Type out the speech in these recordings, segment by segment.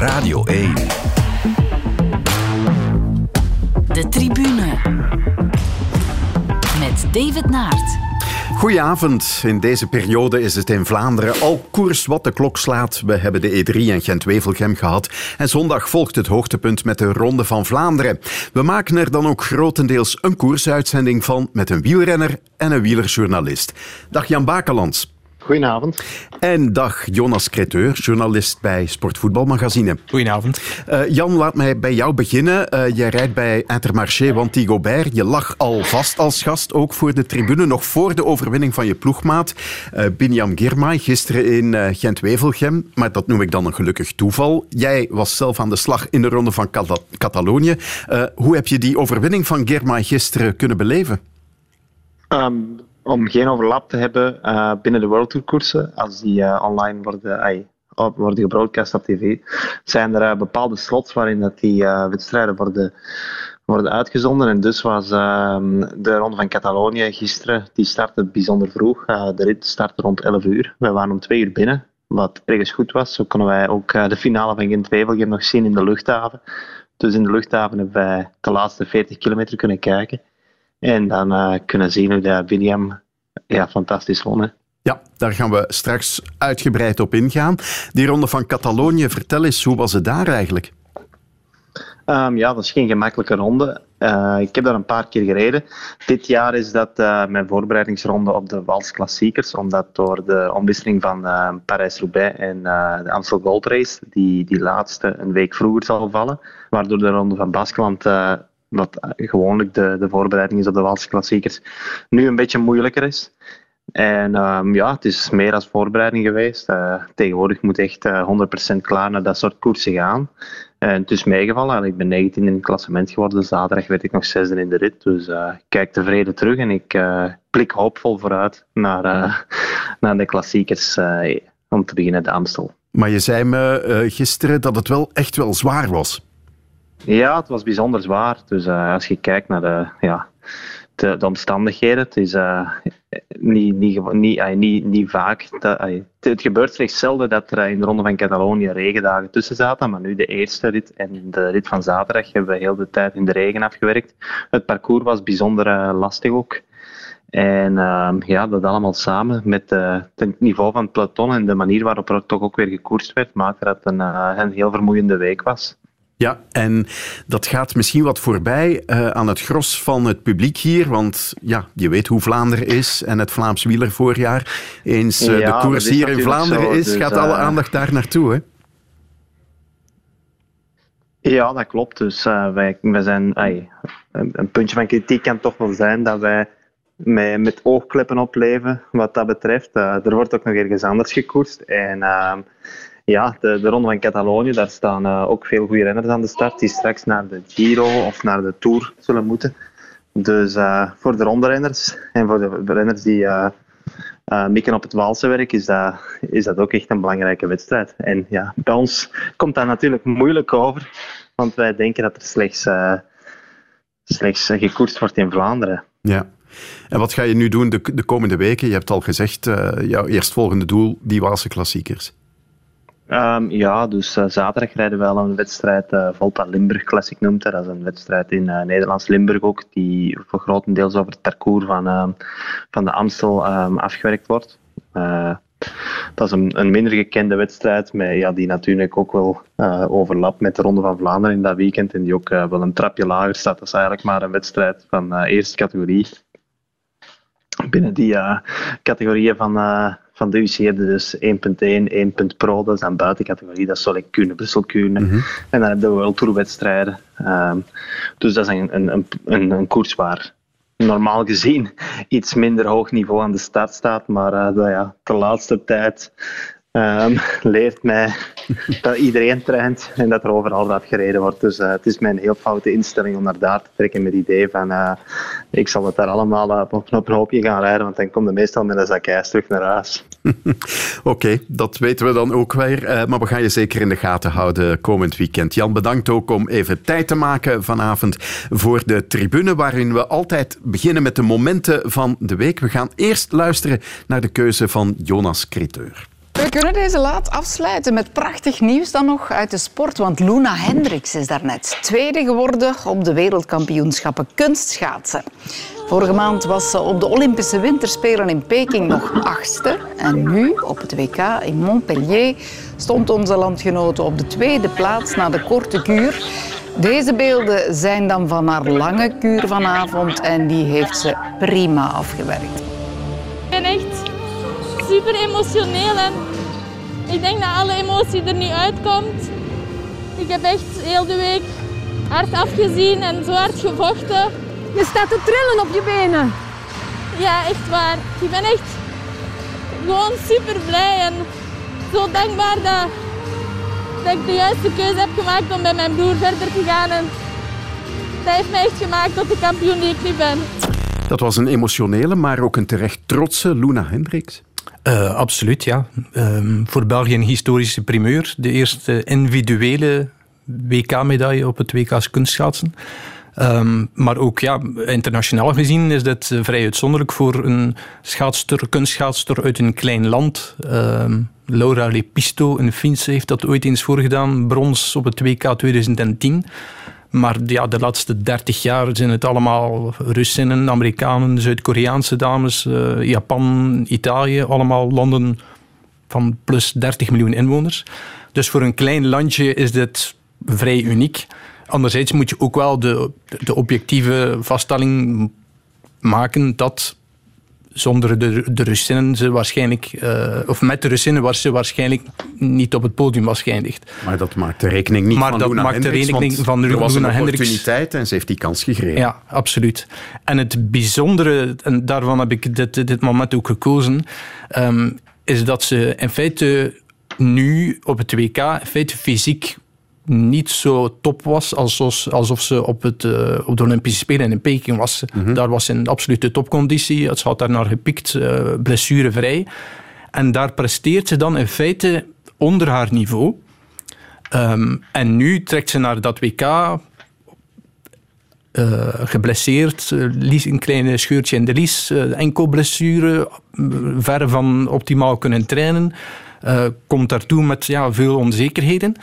Radio 1. De tribune. Met David Naert. Goedenavond. In deze periode is het in Vlaanderen al koers wat de klok slaat. We hebben de E3 en Gent-Wevelgem gehad. En zondag volgt het hoogtepunt met de Ronde van Vlaanderen. We maken er dan ook grotendeels een koersuitzending van met een wielrenner en een wielerjournalist. Dag Jan Bakelands. Goedenavond. En dag Jonas Creteur, journalist bij Sportvoetbalmagazine. Goedenavond. Uh, Jan, laat mij bij jou beginnen. Uh, jij rijdt bij Intermarché Wanty Gobert. Je lag al vast als gast, ook voor de tribune, nog voor de overwinning van je ploegmaat. Uh, Binyam Girmay, gisteren in Gent-Wevelgem. Maar dat noem ik dan een gelukkig toeval. Jij was zelf aan de slag in de ronde van Cat Catalonië. hoe heb je die overwinning van Girmay gisteren kunnen beleven? Um, om geen overlap te hebben uh, binnen de World Tour koersen, als die uh, online worden, worden gebroadcast op tv, zijn er uh, bepaalde slots waarin dat die wedstrijden worden, worden uitgezonden. En dus was ehm, de Ronde van Catalonië gisteren, die startte bijzonder vroeg. de rit startte rond 11 uur. Wij waren om 2 uur binnen, wat ergens goed was. Zo konden wij ook de finale van Gent-Wevelgem nog zien in de luchthaven. Dus in de luchthaven hebben wij de laatste 40 kilometer kunnen kijken. En dan uh, kunnen zien hoe de William ja, fantastisch won. Ja, daar gaan we straks uitgebreid op ingaan. Die ronde van Catalonië, vertel eens, hoe was het daar eigenlijk? Um, ja, dat is geen gemakkelijke ronde. Uh, ik heb daar een paar keer gereden. Dit jaar is dat uh, mijn voorbereidingsronde op de Wals Klassiekers, omdat door de omwisseling van uh, Parijs-Roubaix en de Amstel Gold Race, die, die laatste een week vroeger zal vallen, waardoor de ronde van Baskeland wat gewoonlijk de, de voorbereiding is op de Waalse klassiekers, nu een beetje moeilijker is. En um, ja, het is meer als voorbereiding geweest. Uh, tegenwoordig moet echt uh, eh, 100% klaar naar dat soort koersen gaan. En het is meegevallen. Ik ben 19 in het klassement geworden. Zaterdag werd ik nog zesde in de rit. Dus ik kijk tevreden terug en ik blik hoopvol vooruit naar, naar de klassiekers om te beginnen de Amstel. Maar je zei me gisteren dat het wel echt wel zwaar was. Ja, het was bijzonder zwaar. Dus uh, als je kijkt naar de, ja, de, de omstandigheden, het is uh, niet, niet, niet, uh, niet, niet vaak. Dat, het gebeurt slechts zelden dat er in de Ronde van Catalonië regendagen tussen zaten. Maar nu de eerste rit en de rit van zaterdag hebben we heel de tijd in de regen afgewerkt. Het parcours was bijzonder lastig ook. En uh, ja, dat allemaal samen met het niveau van het peloton en de manier waarop er toch ook weer gekoerst werd, maakte dat uh, een heel vermoeiende week was. Ja, en dat gaat misschien wat voorbij uh, aan het gros van het publiek hier. Want ja, je weet hoe Vlaanderen is en het Vlaams wielervoorjaar. Eens uh, ja, de koers hier in Vlaanderen zo, is, dus, gaat alle uh, aandacht daar naartoe. Hè? Ja, dat klopt. Dus wij, wij zijn, ay, een, een, puntje van kritiek kan toch wel zijn dat wij met, met oogkleppen opleven wat dat betreft. er wordt ook nog ergens anders gekoerst. En ehm, ja, de, de Ronde van Catalonië, daar staan uh, ook veel goede renners aan de start die straks naar de Giro of naar de Tour zullen moeten. Dus uh, voor de rondrenners en voor de renners die uh, mikken op het Waalse werk is dat, is dat ook echt een belangrijke wedstrijd. En ja, bij ons komt dat natuurlijk moeilijk over, want wij denken dat er slechts, slechts gekoerst wordt in Vlaanderen. Ja. En wat ga je nu doen de, de komende weken? Je hebt al gezegd, jouw eerstvolgende doel, die Waalse klassiekers. Um, ja, dus uh, zaterdag rijden we wel een wedstrijd, uh, Volta Limburg Classic noemt dat. Dat is een wedstrijd in uh, Nederlands Limburg ook, die voor grotendeels over het parcours van, ehm, van de Amstel um, afgewerkt wordt. dat is een, een, minder gekende wedstrijd, maar ja, die natuurlijk ook wel overlapt met de Ronde van Vlaanderen in dat weekend. En die ook wel een trapje lager staat. Dat is eigenlijk maar een wedstrijd van eerste categorie. Binnen die categorieën van van de UCI dus 1.1, 1.pro, dat is dan buitencategorie, dat zal ik kunnen, Brussel kunnen. Mm -hmm. En dan hebben we World Tour wedstrijden. Um, dus dat is een, een, een, een, koers waar normaal gezien iets minder hoog niveau aan de start staat, maar uh, dat, ja, de laatste tijd um, leert mij dat iedereen traint en dat er overal wat gereden wordt. Dus uh, het is mijn heel foute instelling om naar daar te trekken met het idee van uh, ik zal het daar allemaal uh, op, een hoopje gaan rijden, want dan komt er meestal met een zak ijs terug naar huis. Oké, dat weten we dan ook weer. maar we gaan je zeker in de gaten houden komend weekend. Jan, bedankt ook om even tijd te maken vanavond voor de tribune, waarin we altijd beginnen met de momenten van de week. We gaan eerst luisteren naar de keuze van Jonas Creteur. We kunnen deze laat afsluiten met prachtig nieuws dan nog uit de sport. Want Luna Hendricks is daarnet tweede geworden op de wereldkampioenschappen kunstschaatsen. Vorige maand was ze op de Olympische Winterspelen in Peking nog achtste. En nu, op het WK in Montpellier, stond onze landgenote op de tweede plaats na de korte kuur. Deze beelden zijn dan van haar lange kuur vanavond en die heeft ze prima afgewerkt. Ik ben echt super emotioneel en ik denk dat alle emotie er nu uitkomt. Ik heb echt heel de week hard afgezien en zo hard gevochten. Je staat te trillen op je benen. Ja, echt waar. Ik ben echt gewoon super blij en zo dankbaar dat, dat ik de juiste keuze heb gemaakt om bij mijn broer verder te gaan. En dat heeft mij echt gemaakt tot de kampioen die ik nu ben. Dat was een emotionele, maar ook een terecht trotse Luna Hendricks. Uh, absoluut, ja. Um, voor België een historische primeur. De eerste individuele WK-medaille op het WK's kunstschaatsen. Um, maar ook ja, internationaal gezien is dit vrij uitzonderlijk voor een schaatster, kunstschaatster uit een klein land. Um, Laura Lepisto, een Finse, heeft dat ooit eens voorgedaan. Brons op het WK 2010. Maar ja, de laatste 30 jaar zijn het allemaal Russinnen, Amerikanen, Zuid-Koreaanse dames, uh, Japan, Italië. Allemaal landen van plus 30 miljoen inwoners. Dus voor een klein landje is dit vrij uniek. Anderzijds moet je ook wel de, de objectieve vaststelling maken dat zonder de, de Russinnen ze waarschijnlijk, uh, of met de Russinnen was ze waarschijnlijk niet op het podium was geëindigd. Maar dat maakt de rekening niet maar van dat Luna maakt Hendricks, de rekening van er was Luna een Hendricks. opportuniteit en ze heeft die kans gegrepen. Ja, absoluut. En het bijzondere, en daarvan heb ik dit, dit moment ook gekozen, um, is dat ze in feite nu op het WK in feite fysiek niet zo top was alsof, alsof ze op, het, uh, op de Olympische Spelen in Peking was. Mm -hmm. Daar was ze in absolute topconditie. Het had daar naar gepikt, uh, blessurevrij. En daar presteert ze dan in feite onder haar niveau. Um, en nu trekt ze naar dat WK uh, geblesseerd, lies, een kleine scheurtje in de lies, enkel blessure, verre van optimaal kunnen trainen. komt daartoe met ja, veel onzekerheden.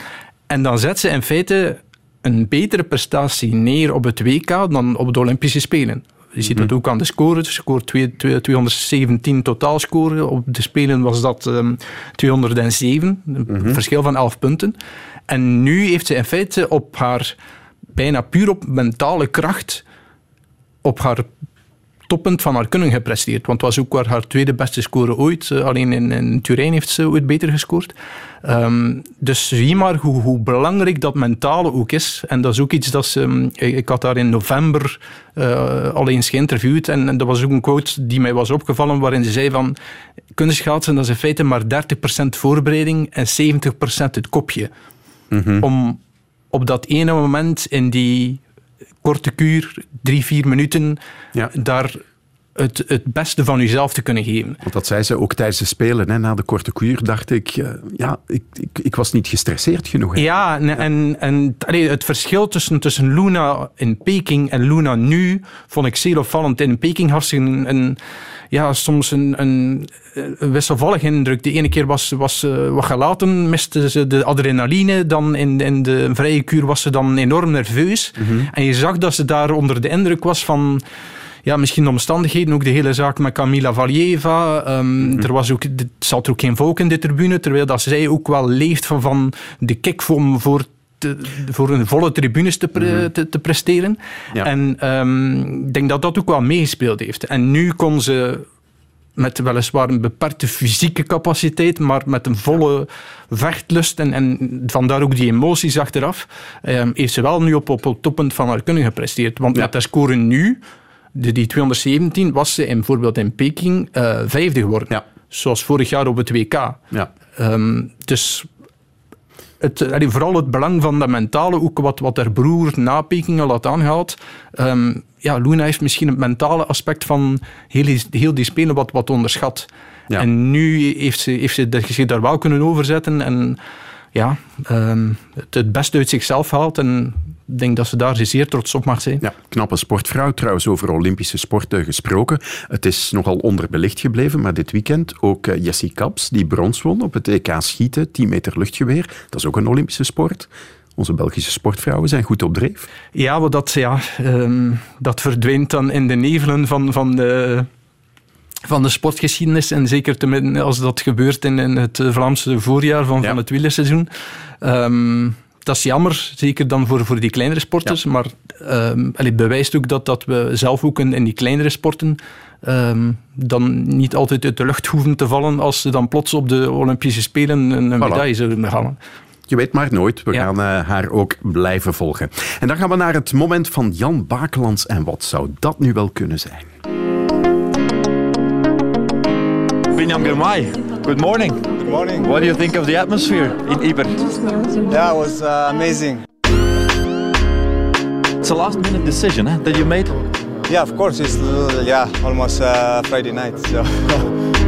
En dan zet ze in feite een betere prestatie neer op het WK dan op de Olympische Spelen. Je ziet dat ook aan de score. Ze scoort 217 totaal scoren. Op de Spelen was dat um, 207. Een mm-hmm. verschil van 11 punten. En nu heeft ze in feite op haar bijna puur op mentale kracht op haar toppunt van haar kunnen gepresteerd. Want het was ook haar tweede beste score ooit. Alleen in, in Turijn heeft ze ooit beter gescoord. Um, dus zie maar hoe, hoe, belangrijk dat mentale ook is. En dat is ook iets dat ze... Ik had daar in november uh, al eens geïnterviewd. En, en, dat was ook een quote die mij was opgevallen. Waarin ze zei van... Kunstschaatsen, dat is in feite maar 30% voorbereiding en 70% het kopje. Mm-hmm. Om op dat ene moment in die korte kuur, drie, vier minuten, ja. daar het, het beste van jezelf te kunnen geven. Want dat zei ze ook tijdens de Spelen. Hè. Na de korte kuur dacht ik, uh, ja, ik, ik, ik, was niet gestresseerd genoeg. Hè. Ja, en, en, en allee, het verschil tussen, tussen Luna in Peking en Luna nu vond ik zeer opvallend. In Peking had ze een, een ja, soms een, een, wisselvallige indruk. De ene keer was, was ze wat gelaten, miste ze de adrenaline. Dan in, in de vrije kuur was ze dan enorm nerveus. Mm-hmm. En je zag dat ze daar onder de indruk was van ja, misschien de omstandigheden, ook de hele zaak met Camila Valieva. Um, mm-hmm. Er was ook, er zat er ook geen volk in de tribune, terwijl dat zij ook wel leeft van, van de kick voor, voor te, voor een volle tribunes te, pre, mm-hmm. te, te presteren. Ja. En um, ik denk dat dat ook wel meegespeeld heeft. En nu kon ze met weliswaar een beperkte fysieke capaciteit, maar met een volle vechtlust en, en vandaar ook die emoties achteraf, um, heeft ze wel nu op, op het toppunt van haar kunnen gepresteerd. Want ja. met haar score nu, de, die 217, was ze in, bijvoorbeeld in Peking uh, vijfde geworden. Ja. Zoals vorig jaar op het WK. Ja. Um, dus het, allee, vooral het belang van dat mentale, ook wat, wat haar broer na Peking al had aangehaald. Um, ja, Luna heeft misschien het mentale aspect van heel die, heel die spelen wat, wat onderschat. Ja. En nu heeft ze, heeft ze zich daar wel kunnen overzetten en ja, um, het, het beste uit zichzelf haalt. En ik denk dat ze daar zeer trots op mag zijn. Ja, knappe sportvrouw. Trouwens, over Olympische sporten gesproken. Het is nogal onderbelicht gebleven, maar dit weekend ook uh, Jessie Kaps, die brons won op het EK schieten, 10 meter luchtgeweer. Dat is ook een Olympische sport. Onze Belgische sportvrouwen zijn goed op dreef. Ja, maar dat, ja, um, dat verdwijnt dan in de nevelen van, van de van de sportgeschiedenis. En zeker te, als dat gebeurt in, in het Vlaamse voorjaar van, van het wielerseizoen. Um, dat is jammer, zeker dan voor, voor die kleinere sporters. Maar um, het bewijst ook dat, dat we zelf ook in, in die kleinere sporten um, dan niet altijd uit de lucht hoeven te vallen als ze dan plots op de Olympische Spelen een, een medaille zullen halen. Je weet maar nooit. We gaan uh, haar ook blijven volgen. En dan gaan we naar het moment van Jan Bakelands. En wat zou dat nu wel kunnen zijn? Binyam Girmay, good morning. Good morning. What do you think of the atmosphere in Iber? Yeah, it was uh, amazing. It's a last minute decision that you made? Yeah, of course. It's yeah, almost uh, Friday night. So.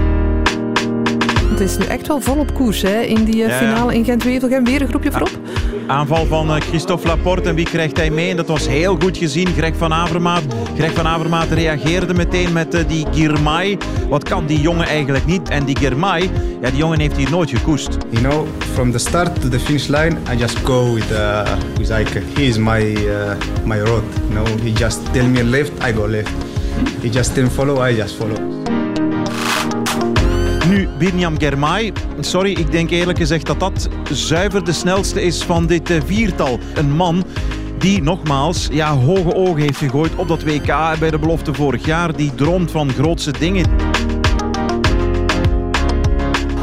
Het is nu echt wel volop koers hè, in die uh, finale in Gent-Wevelgem. Weer een groepje voorop. Aanval van uh, Christophe Laporte. En wie krijgt hij mee? En dat was heel goed gezien. Greg van Avermaat. Greg van Avermaat reageerde meteen met uh, die Girmay. Wat kan die jongen eigenlijk niet? En die Girmay, ja, die jongen heeft hier nooit gekoest. You know, from the start to the finish line, I just go with, uh, with Ike. He is my, uh, my road. You know, he just tell me left, I go left. He just tell me follow, I just follow. Nu, Birniam Germay. Sorry, ik denk eerlijk gezegd dat dat zuiver de snelste is van dit viertal. Een man die nogmaals ja, hoge ogen heeft gegooid op dat WK bij de belofte vorig jaar. Die droomt van grootste dingen.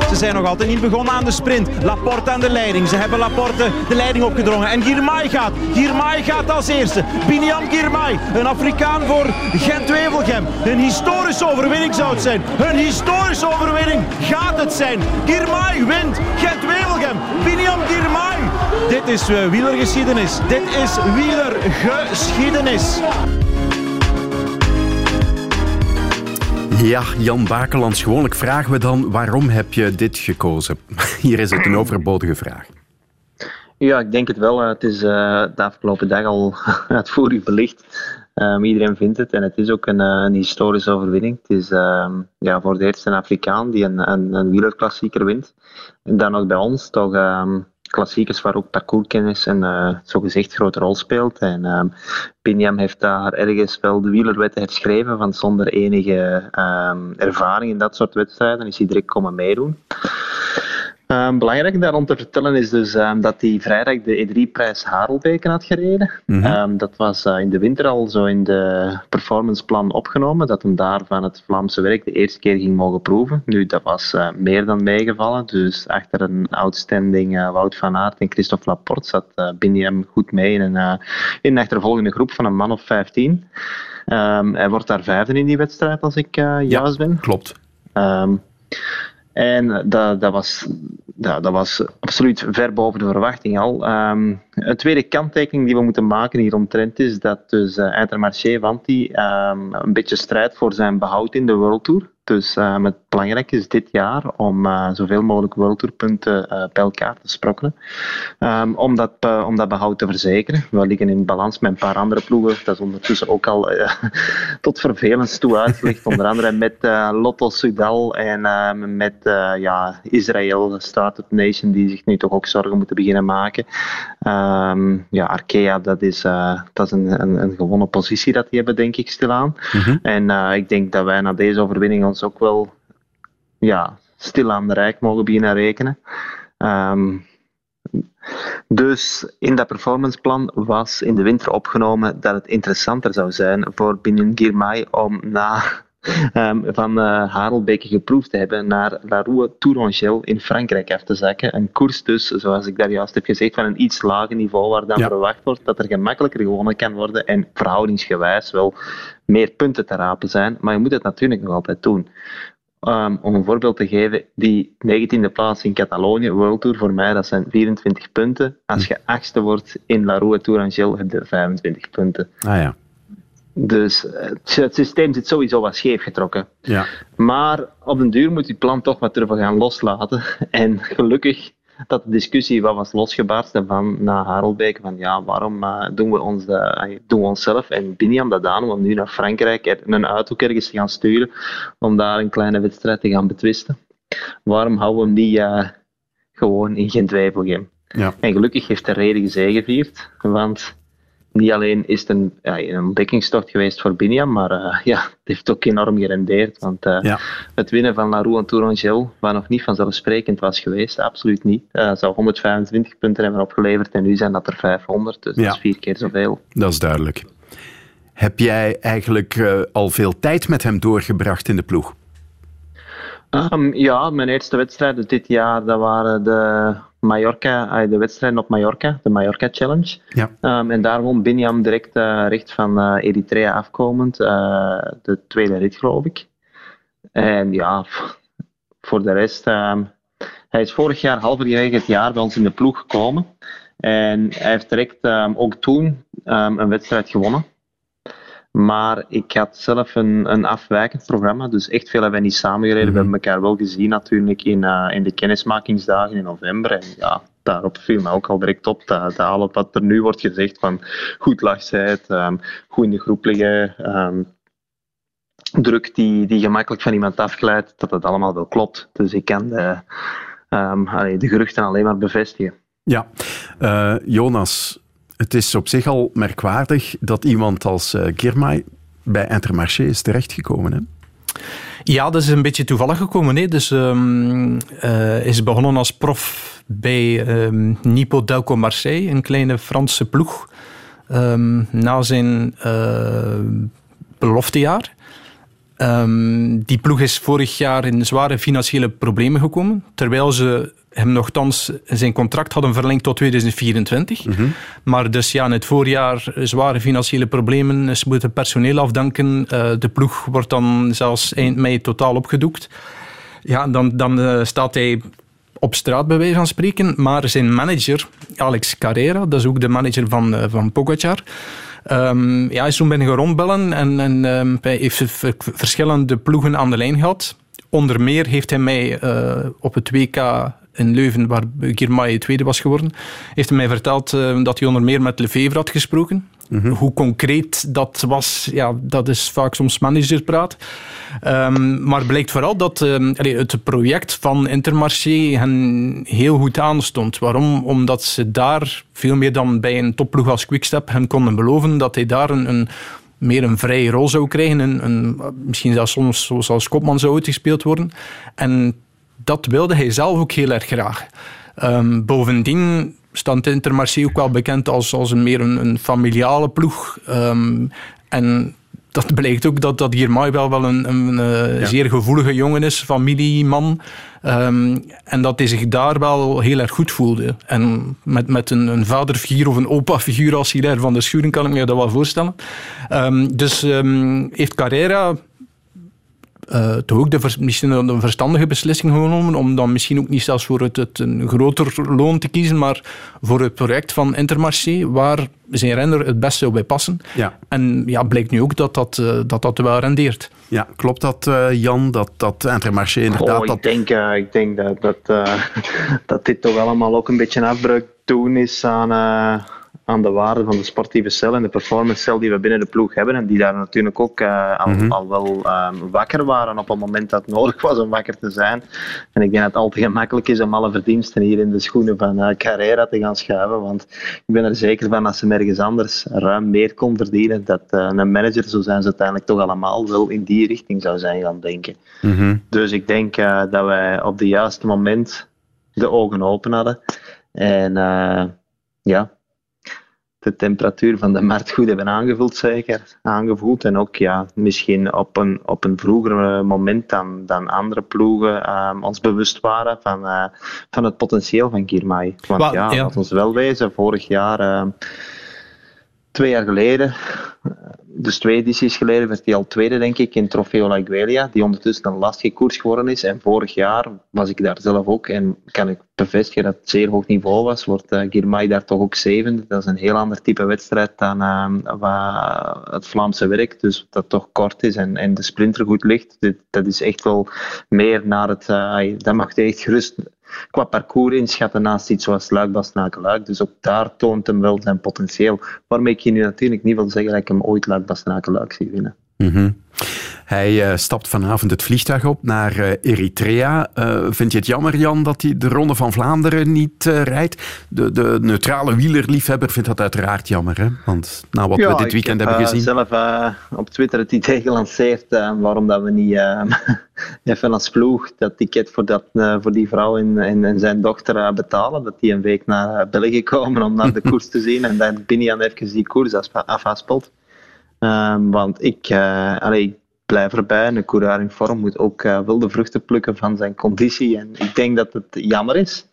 Ze zijn nog altijd niet begonnen aan de sprint. Laporte aan de leiding. Ze hebben Laporte de leiding opgedrongen. En Girmay gaat. Girmay gaat als eerste. Biniam Girmay. Een Afrikaan voor Gent-Wevelgem. Een historische overwinning zou het zijn. Een historische overwinning gaat het zijn. Girmay wint Gent-Wevelgem. Biniam Girmay. Dit is uh, wielergeschiedenis. Dit is wielergeschiedenis. Ja, Jan Bakelands, gewoonlijk vragen we dan waarom heb je dit gekozen? Hier is het een overbodige vraag. Ja, ik denk het wel. Het is uh, de afgelopen dag al uitvoerig belicht. Um, iedereen vindt het en het is ook een, een historische overwinning. Het is um, ja, voor de eerste Afrikaan die een, een, wielerklassieker wint. En dan ook bij ons toch um, klassiekers waar ook parcourskennis een uh, zogezegd grote rol speelt. En um, Pinjam heeft daar ergens wel de wielerwetten herschreven, van zonder enige um, ervaring in dat soort wedstrijden is hij direct komen meedoen. Um, belangrijk daarom te vertellen is dus um, dat hij vrijdag de E3-prijs Harelbeken had gereden. Mm -hmm. um, dat was uh, in de winter al zo in de performanceplan opgenomen, dat hem daar van het Vlaamse werk de eerste keer ging mogen proeven. Nu, dat was uh, meer dan meegevallen, dus achter een outstanding uh, Wout van Aert en Christophe Laporte zat uh, Biniam goed mee in een, in een achtervolgende groep van een man of 15. hij wordt daar vijfde in die wedstrijd, als ik juist ja, ben. klopt. En dat, dat, was, dat, was absoluut ver boven de verwachting al. Um, een tweede kanttekening die we moeten maken hieromtrent is dat dus uh, Intermarché Wanti um, een beetje strijdt voor zijn behoud in de World Tour. Dus het belangrijk is dit jaar om uh, zoveel mogelijk World Tour punten uh, bij elkaar te sprokkelen. Um, om, dat, uh, om dat behoud te verzekeren. We liggen in balans met een paar andere ploegen. Dat is ondertussen ook al tot vervelend toe uitgelegd. Onder andere met Lotto Sudal en met ja, Israël, de Startup Nation, die zich nu toch ook zorgen moeten beginnen maken. Um, ja, Arkea, dat is, dat is een, een, een, gewonnen positie dat die hebben, denk ik, stilaan. Mm-hmm. En ik denk dat wij na deze overwinning ons ook wel ja, stil aan de rijk mogen beginnen rekenen. Um, dus in dat performanceplan was in de winter opgenomen dat het interessanter zou zijn voor Binion Girmay om na um, van uh, Harelbeke geproefd te hebben naar La Tourangelle in Frankrijk af te zakken. Een koers dus, zoals ik daar juist heb gezegd, van een iets lager niveau waar dan ja. verwacht wordt dat er gemakkelijker gewonnen kan worden en verhoudingsgewijs wel meer punten te rapen zijn. Maar je moet het natuurlijk nog altijd doen. Um, om een voorbeeld te geven, die 19e plaats in Catalonië, World Tour, voor mij, dat zijn 24 punten. Als je achtste wordt in La Roue Tourangelle, heb je 25 punten. Ah ja. Dus het systeem zit sowieso wat scheef getrokken. Ja. Maar op den duur moet die plan toch wat durven gaan loslaten. En gelukkig dat de discussie wat was losgebarsten van na Harelbeek van ja, waarom uh, doen we ons doen we onszelf en Biniam dat aan om nu naar Frankrijk en een uithoek ergens te gaan sturen om daar een kleine wedstrijd te gaan betwisten. Waarom houden we hem niet uh, gewoon in geen twijfelgem? Ja. En gelukkig heeft de reden gezegevierd, want niet alleen is het een, ja, een ontdekkingstocht geweest voor Biniam, maar uh, ja, het heeft ook enorm gerendeerd. Want uh, ja. het winnen van La Roue en Tourangel, wat nog niet vanzelfsprekend was geweest, absoluut niet. Uh, zou 125 punten hebben opgeleverd en nu zijn dat er 500, dus ja. dat is vier keer zoveel. Dat is duidelijk. Heb jij eigenlijk al veel tijd met hem doorgebracht in de ploeg? Um, ja, mijn eerste wedstrijden dit jaar dat waren de Mallorca, de wedstrijden op Mallorca, de Mallorca Challenge. Ja. Um, en daar won Binyam direct uh, recht van uh, Eritrea afkomend, uh, de tweede rit geloof ik. En ja, voor de rest, um, hij is vorig jaar halverwege het jaar bij ons in de ploeg gekomen. En hij heeft direct um, ook toen een wedstrijd gewonnen. Maar ik had zelf een, een afwijkend programma, dus echt veel hebben we niet samengereden. We hebben elkaar wel gezien natuurlijk in, uh, in de kennismakingsdagen in november. En ja, daarop viel me ook al direct op dat, dat wat er nu wordt gezegd van goed lachzijd, um, goed in de groep liggen, um, druk die, die gemakkelijk van iemand afglijdt, dat dat allemaal wel klopt. Dus ik kan de, um, allee, de geruchten alleen maar bevestigen. Ja, uh, Jonas, het is op zich al merkwaardig dat iemand als uh, Girmay bij Intermarché is terechtgekomen. Hè? Ja, dat is een beetje toevallig gekomen. Hè. Dus um, uh, is begonnen als prof bij um, Nipo Delco Marseille, een kleine Franse ploeg. Um, na zijn uh, beloftejaar. die ploeg is vorig jaar in zware financiële problemen gekomen, terwijl ze hem nogthans zijn contract hadden verlengd tot 2024. Mhm. Maar dus ja, in het voorjaar zware financiële problemen. Ze moeten personeel afdanken. Uh, de ploeg wordt dan zelfs eind mei totaal opgedoekt. Ja, dan, dan uh, staat hij op straat bij wijze van spreken. Maar zijn manager, Alex Carrera, dat is ook de manager van, uh, van Pogacar... Um, ja, hij is toen binnen rondbellen en, en um, hij heeft verschillende ploegen aan de lijn gehad. Onder meer heeft hij mij uh, op het WK in Leuven, waar Girmay tweede was geworden, heeft hij mij verteld uh, dat hij onder meer met Lefevre had gesproken. Mhm. Hoe concreet dat was, ja, dat is vaak soms managerpraat. Um, maar blijkt vooral dat uh, het project van Intermarché hen heel goed aanstond. Waarom? Omdat ze daar veel meer dan bij een topploeg als Quickstep hen konden beloven dat hij daar een, een meer een vrije rol zou krijgen. Een, een, misschien zelfs soms zoals kopman zou uitgespeeld worden. En dat wilde hij zelf ook heel erg graag. Um, bovendien stond Intermarché ook wel bekend als, als een meer een, een familiale ploeg. Um, en dat blijkt ook dat, dat Girmay wel, wel een, een, een ja. zeer gevoelige jongen is, familieman. Um, en dat hij zich daar wel heel erg goed voelde. En met, met een, een vaderfiguur of een opa-figuur als Hilaire van der Schuren kan ik me dat wel voorstellen. Um, dus um, heeft Carrera uh, toch ook de, misschien een verstandige beslissing genomen om dan misschien ook niet zelfs voor het, het, een groter loon te kiezen, maar voor het project van Intermarché, waar zijn renner het beste zou bij passen. Ja. En ja, blijkt nu ook dat dat, uh, dat, dat wel rendeert. Ja, klopt dat, uh, Jan, dat, dat Intermarché inderdaad... Oh, ik, denk, ik denk dat, dat, dat dit toch allemaal ook een beetje een afbreuk doen is aan aan de waarde van de sportieve cel en de performance cel die we binnen de ploeg hebben. En die daar natuurlijk ook uh, al, mm al, wel uh, wakker waren op het moment dat het nodig was om wakker te zijn. En ik denk dat het al te gemakkelijk is om alle verdiensten hier in de schoenen van uh, Carrera te gaan schuiven. Want ik ben er zeker van dat ze ergens anders ruim meer kon verdienen. Dat een manager, zo zijn ze uiteindelijk toch allemaal, wel in die richting zou zijn gaan denken. Mm -hmm. Dus ik denk dat wij op het juiste moment de ogen open hadden. En ja, de temperatuur van de markt goed hebben aangevuld, zeker. Aangevoeld. En ook ja, misschien op een, op een vroeger moment dan, dan andere ploegen um, ons bewust waren van, uh, van het potentieel van Girmay. Want ja, ja, laat ons wel wezen, vorig jaar, uh, twee jaar geleden, dus twee edities geleden werd hij al tweede, denk ik, in Trofeo La Guelia, die ondertussen een lastige koers geworden is. En vorig jaar was ik daar zelf ook en kan ik bevestigen dat het zeer hoog niveau was. Wordt uh, Girmay daar toch ook zevende. Dat is een heel ander type wedstrijd dan uh, het Vlaamse werk, dus dat toch kort is en, en de sprinter goed ligt. Dat is echt wel meer naar het... Dat mag echt gerust qua parcours inschatten naast iets zoals Luik, Bastenaken, Luik. Dus ook daar toont hem wel zijn potentieel. Waarmee ik je nu natuurlijk niet wil zeggen dat ik hem ooit Luik, Bastenaken, Luik zie winnen. Mhm. Hij uh, stapt vanavond het vliegtuig op naar uh, Eritrea. Uh, vind je het jammer, Jan, dat hij de Ronde van Vlaanderen niet rijdt? De, de neutrale wielerliefhebber vindt dat uiteraard jammer, hè? Want na wat ja, we dit weekend heb, hebben gezien... zelf op Twitter het idee gelanceerd waarom dat we niet even als ploeg dat ticket voor, dat, voor die vrouw en, en, en zijn dochter betalen. Dat die een week naar België komen om naar de koers te zien en dan binnen even die koers afhaspelt. Um, want ik, uh, allee, ik blijf erbij. Een coureur in vorm moet ook uh, wel de vruchten plukken van zijn conditie. En ik denk dat het jammer is.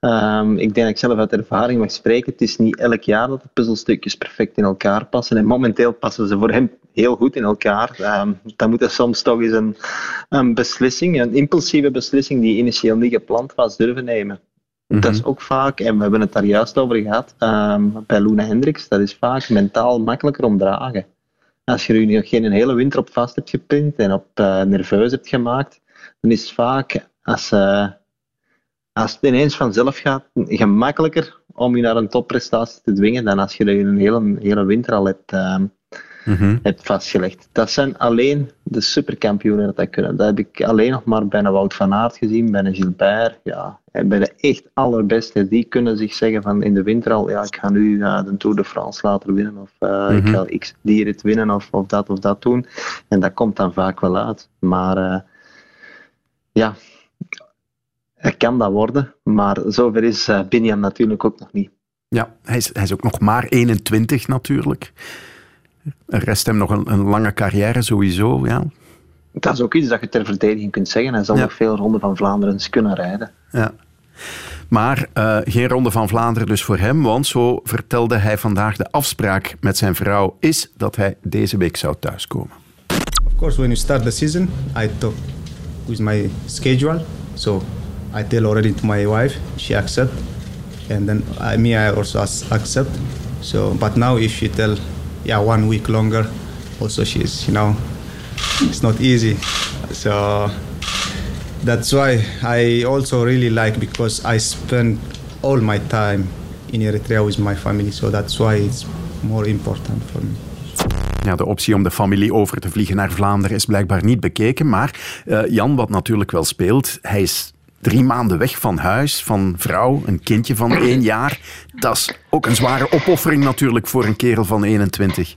Um, ik denk dat ik zelf uit ervaring mag spreken. Het is niet elk jaar dat de puzzelstukjes perfect in elkaar passen. En momenteel passen ze voor hem heel goed in elkaar. Um, dan moet er soms toch eens een, een beslissing, een impulsieve beslissing die initieel niet gepland was, durven nemen. Dat is ook vaak, en we hebben het daar juist over gehad, um, bij Luna Hendricks, dat is vaak mentaal makkelijker om dragen. Als je er geen hele winter op vast hebt gepind en op uh, nerveus hebt gemaakt, dan is het vaak, als, uh, als het ineens vanzelf gaat, gemakkelijker om je naar een topprestatie te dwingen dan als je er een hele, hele winter al hebt, uh, mm-hmm. hebt vastgelegd. Dat zijn alleen de superkampioenen dat dat kunnen. Dat heb ik alleen nog maar bij een Wout van Aert gezien, bij een Gilbert. Ja, en bij de echt allerbeste, die kunnen zich zeggen van in de winter al, ja, ik ga nu uh, de Tour de France later winnen, of uh, mm-hmm. ik ga X rit winnen, of, of dat of dat doen. En dat komt dan vaak wel uit. Maar uh, ja, het kan dat worden, maar zover is Biniam natuurlijk ook nog niet. Ja, hij is, hij is ook nog maar 21 natuurlijk. Er rest hem nog een, een lange carrière sowieso, ja. Dat is ook iets dat je ter verdediging kunt zeggen. Hij zal ja. nog veel Ronde van Vlaanderen kunnen rijden. Ja. Maar uh, geen Ronde van Vlaanderen dus voor hem, want zo vertelde hij vandaag de afspraak met zijn vrouw is dat hij deze week zou thuiskomen. Of course, when you start the season, I talk with my schedule. So I tell already to my wife, she accept. And then I, me, I also accept. So, but now if she tell, yeah, one week longer, also she's, you know, it's not easy. So that's why I also really like because I spend all my time in Eritrea with my family. So that's why it's more important for me. Ja, de optie om de familie over te vliegen naar Vlaanderen is blijkbaar niet bekeken. Maar uh, Jan, wat natuurlijk wel speelt, hij is drie maanden weg van huis, van vrouw, een kindje van één jaar. Dat is ook een zware opoffering natuurlijk voor een kerel van 21.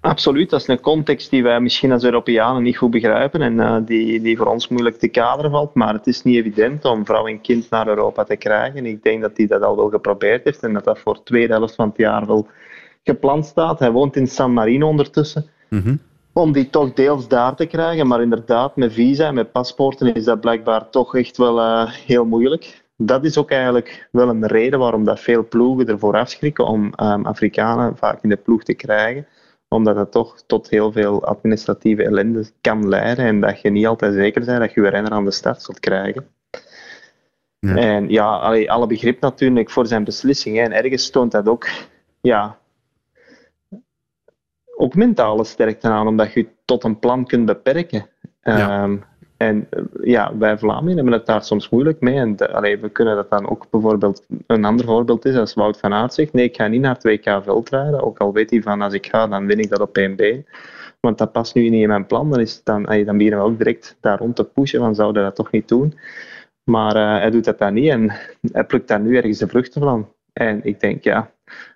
Absoluut, dat is een context die wij misschien als Europeanen niet goed begrijpen en uh, die, die voor ons moeilijk te kaderen valt. Maar het is niet evident om vrouw en kind naar Europa te krijgen. Ik denk dat hij dat al wel geprobeerd heeft en dat dat voor de tweede helft van het jaar wel gepland staat. Hij woont in San Marino ondertussen. Mm-hmm. Om die toch deels daar te krijgen, maar inderdaad, met visa en met paspoorten is dat blijkbaar toch echt wel uh, heel moeilijk. Dat is ook eigenlijk wel een reden waarom dat veel ploegen ervoor afschrikken om um, Afrikanen vaak in de ploeg te krijgen omdat het toch tot heel veel administratieve ellende kan leiden en dat je niet altijd zeker bent dat je je renner aan de start zult krijgen. Ja. En ja, alle begrip natuurlijk voor zijn beslissing. Hè. En ergens toont dat ook, ja, ook mentale sterkte aan, omdat je tot een plan kunt beperken. Ja. Um, en ja, wij Vlamingen hebben het daar soms moeilijk mee. En de, allee, we kunnen dat dan ook bijvoorbeeld... Een ander voorbeeld is als Wout van Aert zegt, nee, ik ga niet naar 2K veldrijden. Ook al weet hij van, als ik ga, dan win ik dat op 1 been. Want dat past nu niet in mijn plan. Dan, is het dan, allee, dan beginnen we ook direct daar rond te pushen, van zouden dat toch niet doen. Maar uh, hij doet dat dan niet en hij plukt daar nu ergens de vruchten van. En ik denk, ja,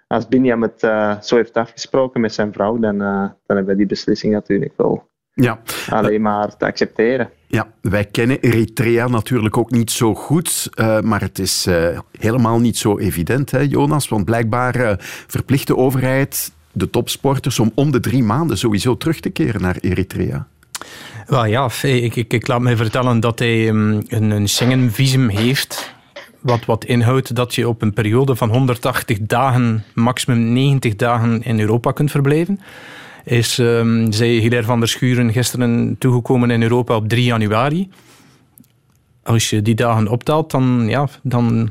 als Binjam het uh, zo heeft afgesproken met zijn vrouw, dan, uh, dan hebben we die beslissing natuurlijk wel ja. alleen maar te accepteren. Ja, wij kennen Eritrea natuurlijk ook niet zo goed, uh, maar het is uh, helemaal niet zo evident, hè, Jonas? Want blijkbaar uh, verplicht de overheid de topsporters om om de drie maanden sowieso terug te keren naar Eritrea. Wel ja, ik, ik, ik laat mij vertellen dat hij um, een, een Schengen-visum heeft. Wat, wat inhoudt dat je op een periode van 180 dagen, maximum 90 dagen in Europa kunt verblijven is, um, zei Hilaire van der Schuren gisteren toegekomen in Europa op 3 januari. Als je die dagen optelt, dan, ja, dan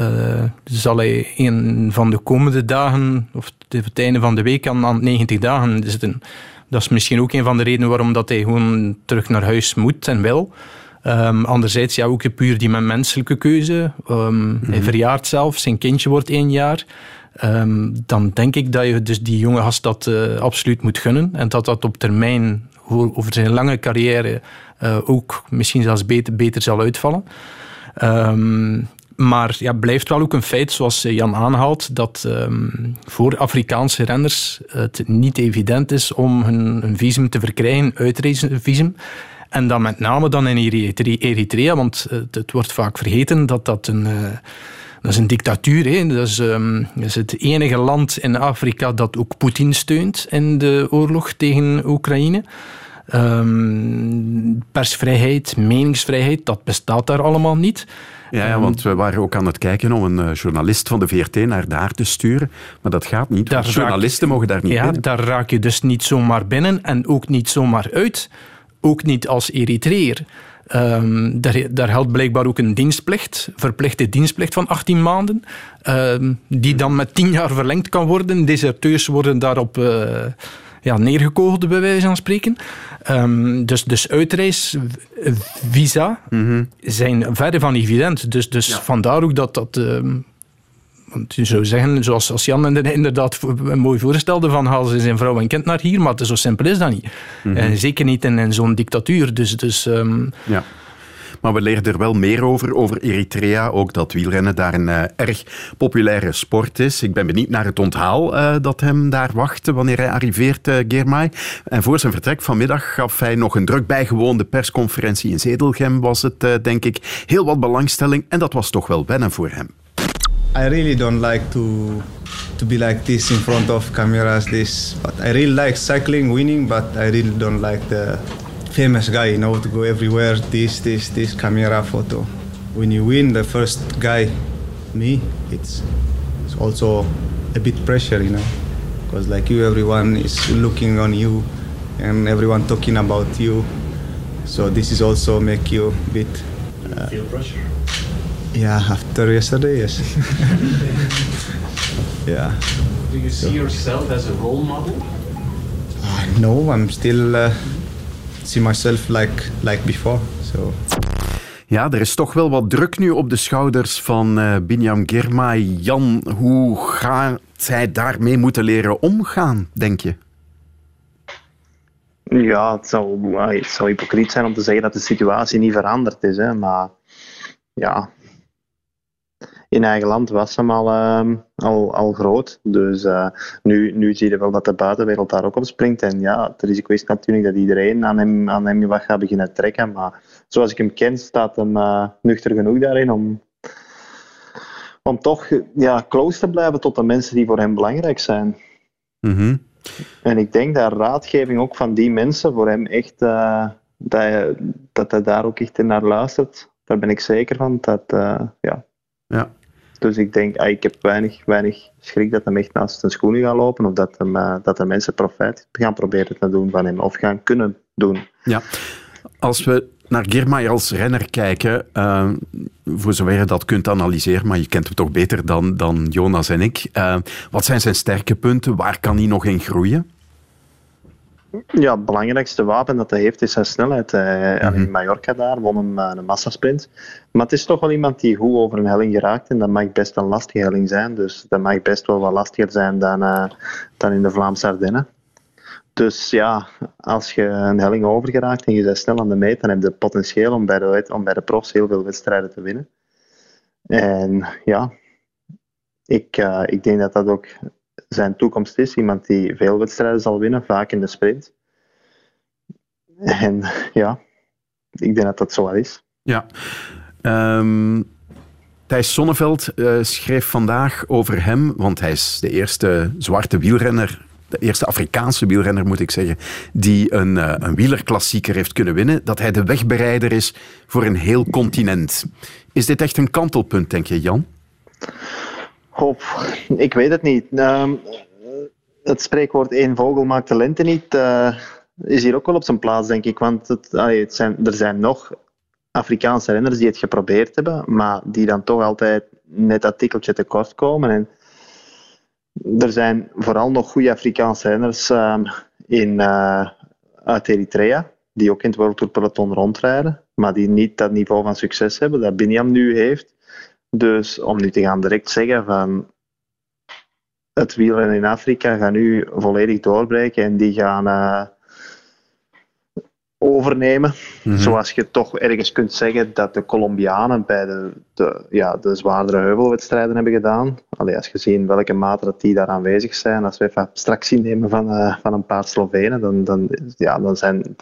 uh, zal hij een van de komende dagen, of het einde van de week, aan, aan 90 dagen zitten. Dat is misschien ook een van de redenen waarom dat hij gewoon terug naar huis moet en wil. Um, anderzijds ja, ook puur die menselijke keuze. Um, Hij verjaart zelf, zijn kindje wordt één jaar. Um, dan denk ik dat je dus die jonge gast dat uh, absoluut moet gunnen. En dat dat op termijn, over zijn lange carrière, uh, ook misschien zelfs beter, beter zal uitvallen. Um, maar ja, blijft wel ook een feit, zoals Jan aanhaalt, dat um, voor Afrikaanse renners het niet evident is om hun, hun visum te verkrijgen, uitreizenvisum. En dan met name dan in Eritrea, want het, het wordt vaak vergeten dat dat een... Uh, dat is een dictatuur. Hè. Dat, is, um, dat is het enige land in Afrika dat ook Poetin steunt in de oorlog tegen Oekraïne. Um, persvrijheid, meningsvrijheid, dat bestaat daar allemaal niet. Ja, ja, want we waren ook aan het kijken om een uh, journalist van de VRT naar daar te sturen. Maar dat gaat niet, daar journalisten mogen daar niet ja, binnen. daar raak je dus niet zomaar binnen en ook niet zomaar uit. Ook niet als Eritreër. Um, daar, daar geldt blijkbaar ook een dienstplicht, verplichte dienstplicht van 18 maanden, um, die dan met 10 jaar verlengd kan worden. Deserteurs worden daarop uh, ja, neergekogeld, bij wijze van spreken. Um, dus, dus uitreisvisa mm -hmm. zijn verre van evident. Dus, dus ja. vandaar ook dat dat je zou zeggen, zoals als Jan inderdaad mooi voorstelde, van halen ze zijn vrouw en kind naar hier, maar zo simpel is dat niet. Mm -hmm. zeker niet in, in zo'n dictatuur. Dus, dus, um... ja. Maar we leren er wel meer over, over Eritrea. Ook dat wielrennen daar een uh, erg populaire sport is. Ik ben benieuwd naar het onthaal uh, dat hem daar wacht wanneer hij arriveert, uh, Germay. En voor zijn vertrek vanmiddag gaf hij nog een druk bijgewoonde persconferentie in Zedelgem, was het, denk ik. Heel wat belangstelling en dat was toch wel wennen voor hem. I really don't like to to be like this in front of cameras. This, but I really like cycling, winning. But I really don't like the famous guy. You know, to go everywhere. This, this, this camera photo. When you win, the first guy, me, it's, it's also a bit pressure. You know, because like you, everyone is looking on you, and everyone talking about you. So this is also make you a bit. Uh, feel pressure. Yeah, after yesterday, yes. yeah. Do you see so. yourself as a role model? Uh, no, I'm still uh, see myself like like before. So. Ja, er is toch wel wat druk nu op de schouders van uh, Binyam Girmay. Jan, hoe gaat hij daarmee moeten leren omgaan, denk je? Ja, het zou, het zou hypocriet zijn om te zeggen dat de situatie niet veranderd is. Hè, maar ja, in eigen land was hem al, uh, al, al groot. Dus uh, nu, nu zie je wel dat de buitenwereld daar ook op springt. En ja, het risico is natuurlijk dat iedereen aan hem, aan hem wat gaat beginnen trekken. Maar zoals ik hem ken, staat hem uh, nuchter genoeg daarin om, om toch ja, close te blijven tot de mensen die voor hem belangrijk zijn. Mm -hmm. En ik denk dat raadgeving ook van die mensen voor hem echt, uh, dat, hij, dat hij daar ook echt naar luistert. Daar ben ik zeker van. Dat, ja. Ja. Dus ik denk, ah, ik heb weinig, weinig schrik dat hem echt naast zijn schoenen gaat lopen of dat, hem, uh, dat de mensen profijt gaan proberen te doen van hem of gaan kunnen doen. Ja. Als we naar Girmay als renner kijken, uh, voor zover je dat kunt analyseren, maar je kent hem toch beter dan, dan Jonas en ik. Uh, wat zijn zijn sterke punten? Waar kan hij nog in groeien? Ja, het belangrijkste wapen dat hij heeft is zijn snelheid. Hij, mm -hmm. In Mallorca daar won hem een massasprint. Maar het is toch wel iemand die goed over een helling geraakt. En dat mag best een lastige helling zijn. Dus dat mag best wel wat lastiger zijn dan, uh, dan in de Vlaamse Ardennen. Dus ja, als je een helling overgeraakt en je bent snel aan de meet, dan heb je het potentieel om bij, de, om bij de profs heel veel wedstrijden te winnen. En ja, ik, uh, ik denk dat dat ook zijn toekomst is. Iemand die veel wedstrijden zal winnen, vaak in de sprint. En ja, ik denk dat dat zo wel is. Ja. Um, Thijs Sonneveld uh, schreef vandaag over hem, want hij is de eerste zwarte wielrenner, de eerste Afrikaanse wielrenner moet ik zeggen, die een, uh, een wielerklassieker heeft kunnen winnen, dat hij de wegbereider is voor een heel continent. Is dit echt een kantelpunt, denk je, Jan? Ik weet het niet. Uh, het spreekwoord één vogel maakt de lente niet uh, is hier ook wel op zijn plaats, denk ik. Want het, het zijn, er zijn nog Afrikaanse renners die het geprobeerd hebben, maar die dan toch altijd net dat tikkeltje tekort komen. En er zijn vooral nog goede Afrikaanse renners uh, in, uh, uit Eritrea, die ook in het World Tour peloton rondrijden. maar die niet dat niveau van succes hebben dat Biniam nu heeft. Dus om nu te gaan direct zeggen van het wielrennen in Afrika gaat nu volledig doorbreken en die gaan uh, overnemen. Mhm. Zoals je toch ergens kunt zeggen dat de Colombianen bij de, de, ja, de zwaardere heuvelwedstrijden hebben gedaan. Allee, als je ziet in welke mate dat die daar aanwezig zijn, als we even abstractie nemen van, uh, van een paar Slovenen, dan, dan, ja, dan zijn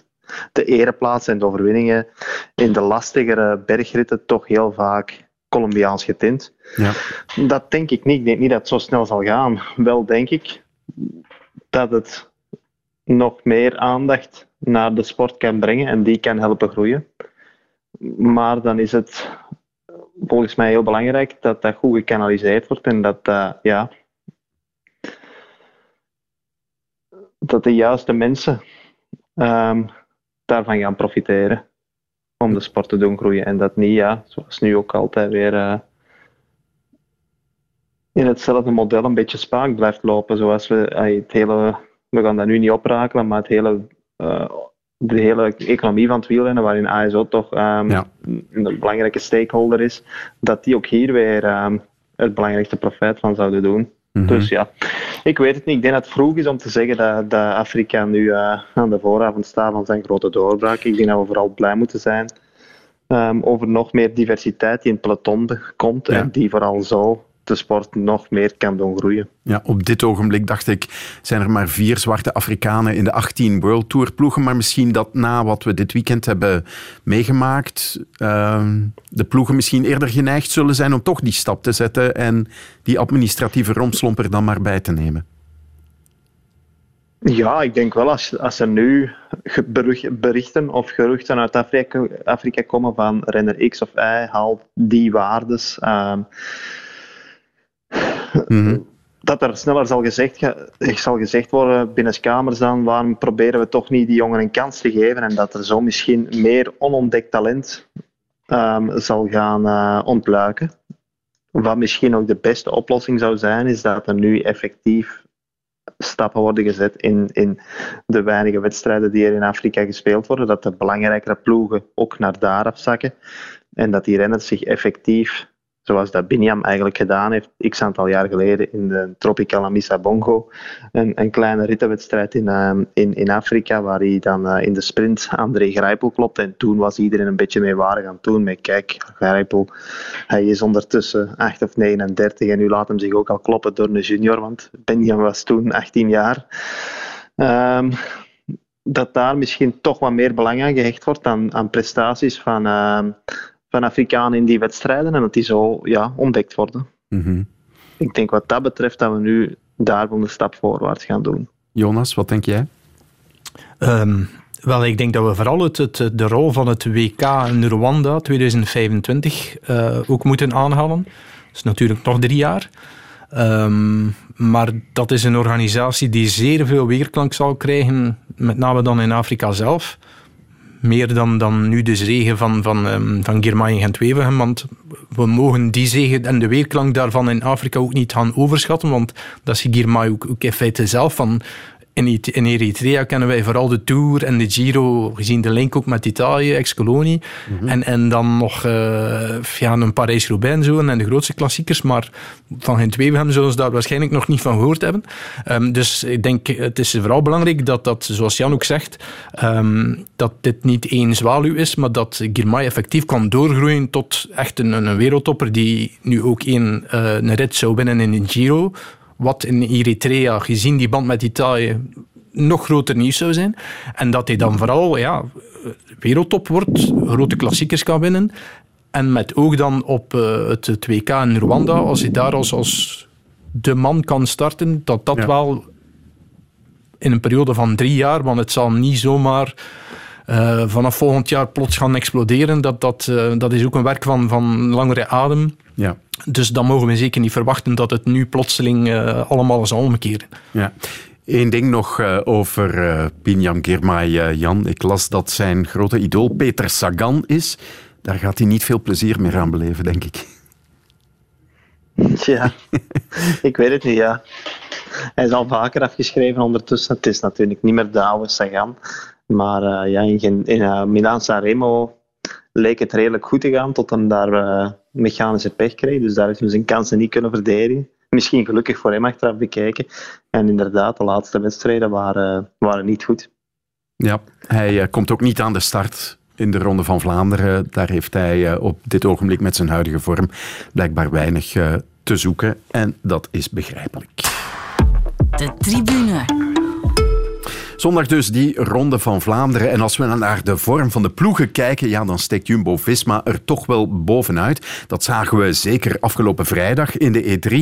de ereplaatsen en de overwinningen in de lastigere bergritten toch heel vaak Colombiaans getint. Ja. Dat denk ik niet. Ik denk niet dat het zo snel zal gaan. Wel denk ik dat het nog meer aandacht naar de sport kan brengen en die kan helpen groeien. Maar dan is het volgens mij heel belangrijk dat dat goed gekanaliseerd wordt en dat dat, ja, dat de juiste mensen um, daarvan gaan profiteren om de sport te doen groeien. En dat niet, ja, zoals nu ook altijd weer uh, in hetzelfde model een beetje spaak blijft lopen. Zoals we uh, het hele, we gaan dat nu niet oprakelen, maar het hele, uh, de hele economie van het wielrennen, waarin ASO toch um, ja. een belangrijke stakeholder is, dat die ook hier weer um, het belangrijkste profijt van zouden doen. Mhm. Dus ja, ik weet het niet. Ik denk dat het vroeg is om te zeggen dat, dat Afrika nu uh, aan de vooravond staat van zijn grote doorbraak. Ik denk dat we vooral blij moeten zijn um, over nog meer diversiteit die in het peloton komt Ja. en die vooral zo de sport nog meer kan doen groeien. Ja, op dit ogenblik dacht ik, zijn er maar vier zwarte Afrikanen in de 18 World Tour ploegen, maar misschien dat na wat we dit weekend hebben meegemaakt, uh, de ploegen misschien eerder geneigd zullen zijn om toch die stap te zetten en die administratieve romslomp er dan maar bij te nemen. Ja, ik denk wel als, als er nu berichten of geruchten uit Afrika, Afrika komen van renner X of Y haalt die waardes. Um, Mhm. Dat er sneller zal gezegd, zal gezegd worden binnen kamers dan waarom proberen we toch niet die jongen een kans te geven en dat er zo misschien meer onontdekt talent um, zal gaan uh, ontluiken. Wat misschien ook de beste oplossing zou zijn, is dat er nu effectief stappen worden gezet in, in de weinige wedstrijden die er in Afrika gespeeld worden, dat de belangrijkere ploegen ook naar daar afzakken en dat die renners zich effectief, zoals dat Biniam eigenlijk gedaan heeft, x aantal jaar geleden in de Tropicala Missa Bongo, een, een kleine rittenwedstrijd in, uh, in, in Afrika, waar hij dan uh, in de sprint André Grijpel klopt en toen was iedereen een beetje meewarig aan toen met kijk, Grijpel, hij is ondertussen 8 of 39 en nu laat hem zich ook al kloppen door een junior, want Biniam was toen 18 jaar. Um, dat daar misschien toch wat meer belang aan gehecht wordt aan, aan prestaties van, uh, van Afrikanen in die wedstrijden en dat die zo ja, ontdekt worden. Mm-hmm. Ik denk wat dat betreft dat we nu daarvan de stap voorwaarts gaan doen. Jonas, wat denk jij? Um, wel, ik denk dat we vooral het, het, de rol van het WK in Rwanda 2025 uh, ook moeten aanhalen. Dat is natuurlijk nog drie jaar. Um, maar dat is een organisatie die zeer veel weerklank zal krijgen, met name dan in Afrika zelf. Meer dan, dan nu de zegen van, van, um, van Girmay en Gent-Wevelgem. Want we mogen die zegen en de weerklank daarvan in Afrika ook niet gaan overschatten. Want dat is Girmay ook, ook in feite zelf van... In, in Eritrea kennen wij vooral de Tour en de Giro, gezien de link ook met Italië, ex-kolonie. Mm-hmm. En, en dan nog uh, ja, een Parijs-Roubaix en, en de grootste klassiekers. Maar van geen twee zullen ze daar waarschijnlijk nog niet van gehoord hebben. Um, dus ik denk, het is vooral belangrijk dat, dat zoals Jan ook zegt, um, dat dit niet één zwaluw is, maar dat Girmay effectief kan doorgroeien tot echt een, een wereldtopper die nu ook één, uh, een rit zou winnen in een Giro wat in Eritrea, gezien die band met Italië, nog groter nieuws zou zijn. En dat hij dan vooral ja, wereldtop wordt, grote klassiekers kan winnen. En met oog dan op uh, het, het WK in Rwanda, als hij daar als, als de man kan starten, dat dat ja. wel in een periode van drie jaar, want het zal niet zomaar uh, vanaf volgend jaar plots gaan exploderen. Dat, dat, uh, dat is ook een werk van, van langere adem. Ja. Dus dan mogen we zeker niet verwachten dat het nu plotseling uh, allemaal zal omkeren. Ja. Eén ding nog uh, over uh, Binyam Girmay, uh, Jan. Ik las dat zijn grote idool Peter Sagan is. Daar gaat hij niet veel plezier meer aan beleven, denk ik. Ja, ik weet het niet, ja. Hij is al vaker afgeschreven ondertussen. Het is natuurlijk niet meer de oude Sagan. Maar ja, in, in Milan Sanremo leek het redelijk goed te gaan tot hem daar uh, mechanische pech kreeg. Dus daar heeft hij zijn kansen niet kunnen verdedigen. Misschien gelukkig voor hem achteraf bekijken. En inderdaad, de laatste wedstrijden waren, waren niet goed. Ja, hij uh, komt ook niet aan de start in de Ronde van Vlaanderen. Daar heeft hij uh, op dit ogenblik met zijn huidige vorm blijkbaar weinig te zoeken. En dat is begrijpelijk. De tribune. Zondag dus die Ronde van Vlaanderen. En als we naar de vorm van de ploegen kijken, ja, dan steekt Jumbo-Visma er toch wel bovenuit. Dat zagen we zeker afgelopen vrijdag in de E3.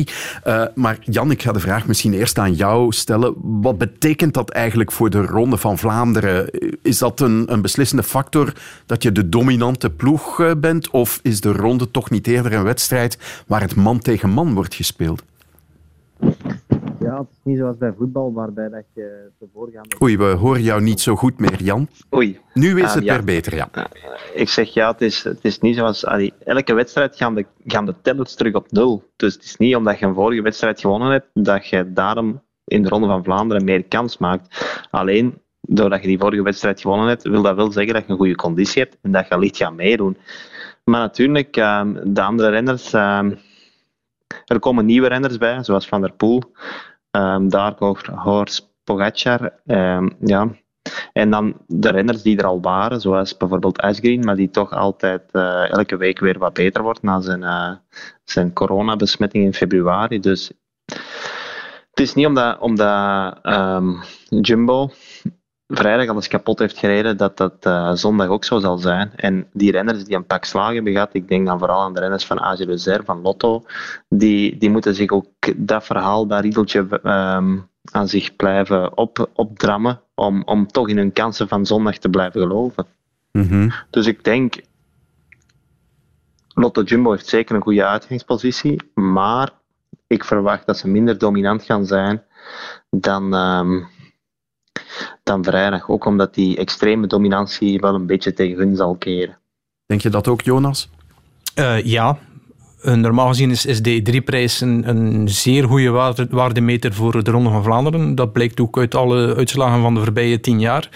Uh, maar Jan, ik ga de vraag misschien eerst aan jou stellen. Wat betekent dat eigenlijk voor de Ronde van Vlaanderen? Is dat een, een beslissende factor dat je de dominante ploeg eh, bent? Of is de ronde toch niet eerder een wedstrijd waar het man tegen man wordt gespeeld? Ja, het is niet zoals bij voetbal, waarbij dat je de voorgaande... Oei, we horen jou niet zo goed meer, Jan. Oei. Nu is het weer beter, ja. ik zeg ja, het is, het is niet zoals... Allee, elke wedstrijd gaan de, gaan de tellers terug op nul. Dus het is niet omdat je een vorige wedstrijd gewonnen hebt, dat je daarom in de Ronde van Vlaanderen meer kans maakt. Alleen, doordat je die vorige wedstrijd gewonnen hebt, wil dat wel zeggen dat je een goede conditie hebt en dat je licht gaat meedoen. Maar natuurlijk, ehm, de andere renners... Ehm, er komen nieuwe renners bij, zoals Van der Poel. Um, daar Horst Pogacar. Um, ja. En dan de renners die er al waren, zoals bijvoorbeeld Asgreen, maar die toch altijd uh, elke week weer wat beter wordt na zijn, uh, zijn coronabesmetting in februari. Dus het is niet omdat, omdat um, Jumbo vrijdag alles kapot heeft gereden, dat dat uh, zondag ook zo zal zijn. En die renners die een pak slagen hebben gehad, ik denk dan vooral aan de renners van AG Reserve, van Lotto, die, die moeten zich ook dat verhaal, dat riedeltje um, aan zich blijven op, opdrammen, om, om toch in hun kansen van zondag te blijven geloven. Mm -hmm. Dus ik denk, Lotto Jumbo heeft zeker een goede uitgangspositie, maar ik verwacht dat ze minder dominant gaan zijn dan... Um, dan vrijdag. Ook omdat die extreme dominantie wel een beetje tegen hun zal keren. Denk je dat ook, Jonas? Uh, ja. Normaal gezien is, is de E3-prijs een, een, zeer goede waarde, waardemeter voor de Ronde van Vlaanderen. Dat blijkt ook uit alle uitslagen van de voorbije tien jaar.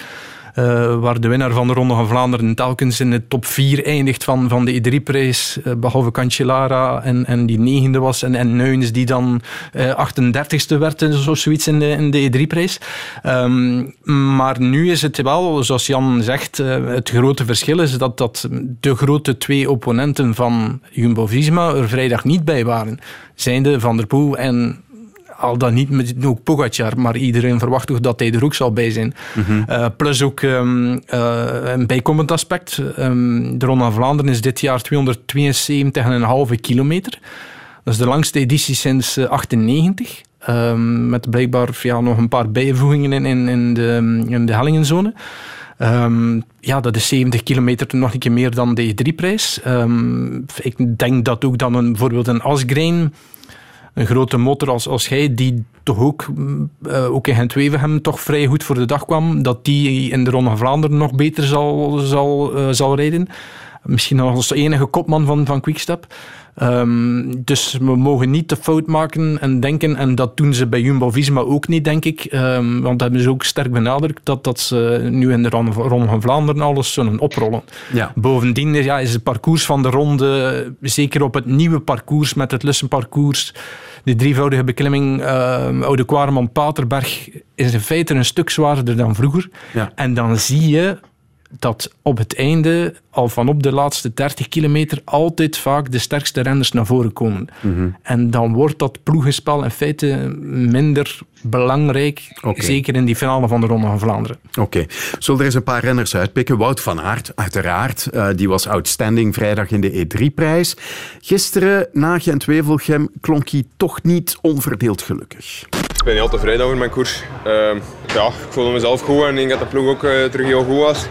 Uh, waar de winnaar van de Ronde van Vlaanderen telkens in de top 4 eindigt van, van de E3-prijs. Uh, behalve Cancellara en, en die negende was. En, en Neuns die dan uh, 38ste werd of zoiets in de, in de E3-prijs. Um, maar nu is het wel, zoals Jan zegt, het grote verschil is dat, dat de grote twee opponenten van Jumbo-Visma er vrijdag niet bij waren. Zijnde Van der Poel en al dan niet met ook Pogacar, maar iedereen verwacht toch dat hij er ook zal bij zijn. Mhm. Mm -hmm. uh, plus ook um, uh, een bijkomend aspect. Um, de Ronde van Vlaanderen is dit jaar 272,5 kilometer. Dat is de langste editie sinds uh, 98. Um, met blijkbaar ja, nog een paar bijvoegingen in, in, in, de, in de hellingenzone. Um, ja, dat is 70 kilometer, nog een keer meer dan de E3-prijs. Um, ik denk dat ook dan een, bijvoorbeeld een Asgreen een grote motor als, als hij, die toch ook, uh, ook in Gent-Wevelgem toch vrij goed voor de dag kwam, dat die in de Ronde van Vlaanderen nog beter zal, zal, uh, zal rijden. Misschien als enige kopman van, van Quickstep. Um, dus we mogen niet de fout maken en denken, en dat doen ze bij Jumbo-Visma ook niet, denk ik, um, want dat hebben ze ook sterk benadrukt, dat, dat ze nu in de Ronde van Vlaanderen alles zullen oprollen. Ja. Bovendien ja, is het parcours van de ronde, zeker op het nieuwe parcours met het Lussenparcours, de drievoudige beklimming uh, Oude Quaremont-Paterberg, is in feite een stuk zwaarder dan vroeger. Ja. En dan zie je dat op het einde, al van op de laatste 30 kilometer, altijd vaak de sterkste renners naar voren komen. Mm -hmm. En dan wordt dat ploegenspel in feite minder belangrijk, okay. zeker in die finale van de Ronde van Vlaanderen. Oké, okay. zullen er eens een paar renners uitpikken? Wout van Aert, uiteraard, uh, die was outstanding vrijdag in de E3-prijs. Gisteren, na Gent-Wevelgem, klonk hij toch niet onverdeeld gelukkig. Ik ben heel tevreden over mijn koers. Uh, ja, ik voelde mezelf goed en ik denk dat de ploeg ook uh, terug heel goed was.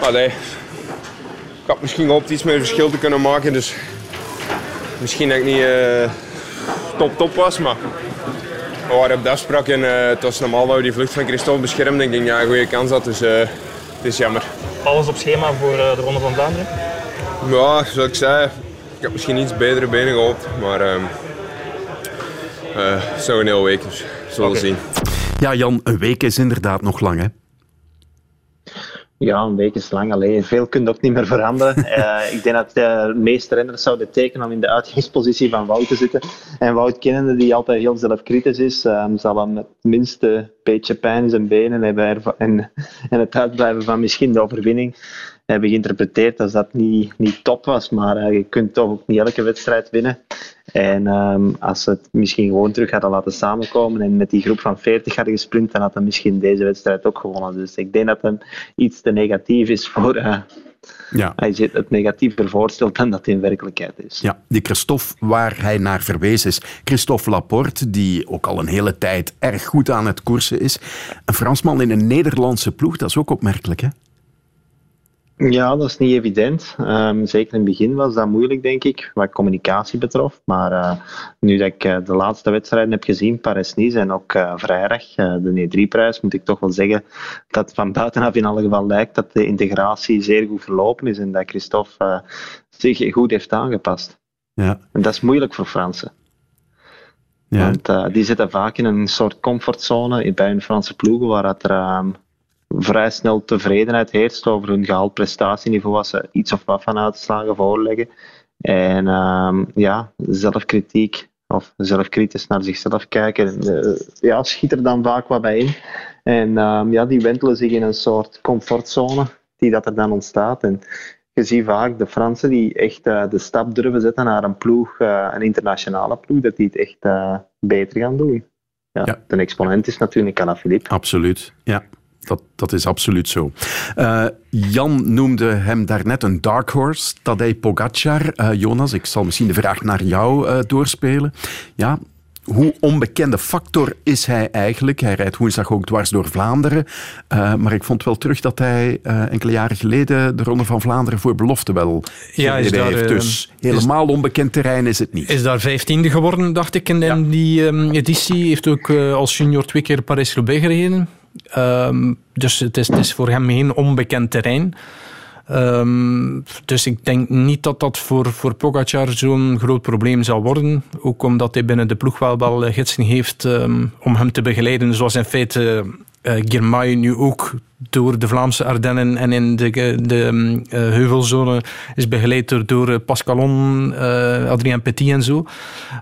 Allee, ik had misschien gehoopt iets meer verschil te kunnen maken, dus misschien dat ik niet uh, top top was, maar we waren op de afspraak en uh, het was normaal dat we die vlucht van Christophe beschermden. Ik denk dat ja, een goede kans had, dus uh, het is jammer. Alles op schema voor de Ronde van Vlaanderen? Ja, zoals ik zei, ik had misschien iets betere benen gehoopt, maar uh, het is nog een hele week, dus we zullen okay. zien. Ja, Jan, een week is inderdaad nog lang, hè? Ja, een week is lang. Alleen veel kun je ook niet meer veranderen. Uh, ik denk dat de meeste renners zouden tekenen om in de uitgangspositie van Wout te zitten. En Wout kennende, die altijd heel zelfkritisch is, um, zal hem het minste beetje pijn in zijn benen hebben en, en het uitblijven van misschien de overwinning hebben geïnterpreteerd als dat niet, niet top was. Maar uh, je kunt toch ook niet elke wedstrijd winnen. En um, als ze het misschien gewoon terug hadden laten samenkomen en met die groep van 40 hadden gesprint, dan had hij misschien deze wedstrijd ook gewonnen. Dus ik denk dat het iets te negatief is voor. Uh, ja. Hij zit het negatiever voorstelt dan dat in werkelijkheid is. Ja, die Christophe waar hij naar verwezen is. Christophe Laporte, die ook al een hele tijd erg goed aan het koersen is. Een Fransman in een Nederlandse ploeg, dat is ook opmerkelijk, hè? Ja, dat is niet evident. Um, zeker in het begin was dat moeilijk, denk ik, wat communicatie betrof. Maar uh, nu dat ik uh, de laatste wedstrijden heb gezien, Paris-Nice en ook uh, vrijdag, de E3-prijs, moet ik toch wel zeggen dat van buitenaf in alle geval lijkt dat de integratie zeer goed verlopen is en dat Christophe zich goed heeft aangepast. Ja. En dat is moeilijk voor Fransen. Ja. Want die zitten vaak in een soort comfortzone bij een Franse ploegen, waar dat er ehm, vrij snel tevredenheid heerst over hun gehaald prestatieniveau als ze iets of wat van uitslagen voorleggen. En um, ja, zelfkritiek of zelfkritisch naar zichzelf kijken, uh, ja, schiet er dan vaak wat bij in. En um, ja, die wentelen zich in een soort comfortzone die dat er dan ontstaat. En je ziet vaak de Fransen die echt uh, de stap durven zetten naar een ploeg, uh, een internationale ploeg, dat die het echt beter gaan doen. Ja, ja. De exponent is natuurlijk Alaphilippe. Absoluut, ja. Dat, dat is absoluut zo. Uh, Jan noemde hem daarnet een dark horse, Tadej Pogacar. Uh, Jonas, ik zal misschien de vraag naar jou uh, doorspelen. Ja, hoe onbekende factor is hij eigenlijk? Hij rijdt woensdag ook dwars door Vlaanderen. Uh, maar ik vond wel terug dat hij uh, enkele jaren geleden de Ronde van Vlaanderen voor belofte wel ja, is daar, heeft. Dus helemaal onbekend terrein is het niet. Is daar vijftiende geworden, dacht ik, in, ja. die um, editie. Heeft ook uh, als junior twee keer Paris-Roubaix gereden. Um, dus het is, voor hem geen onbekend terrein. Um, dus ik denk niet dat dat voor, voor Pogacar zo'n groot probleem zal worden. Ook omdat hij binnen de ploeg wel, wel gidsen heeft um, om hem te begeleiden. Zoals in feite uh, nu ook door de Vlaamse Ardennen en in de, de uh, heuvelsone is begeleid door, Pascalon, uh, Adrien Petit en zo.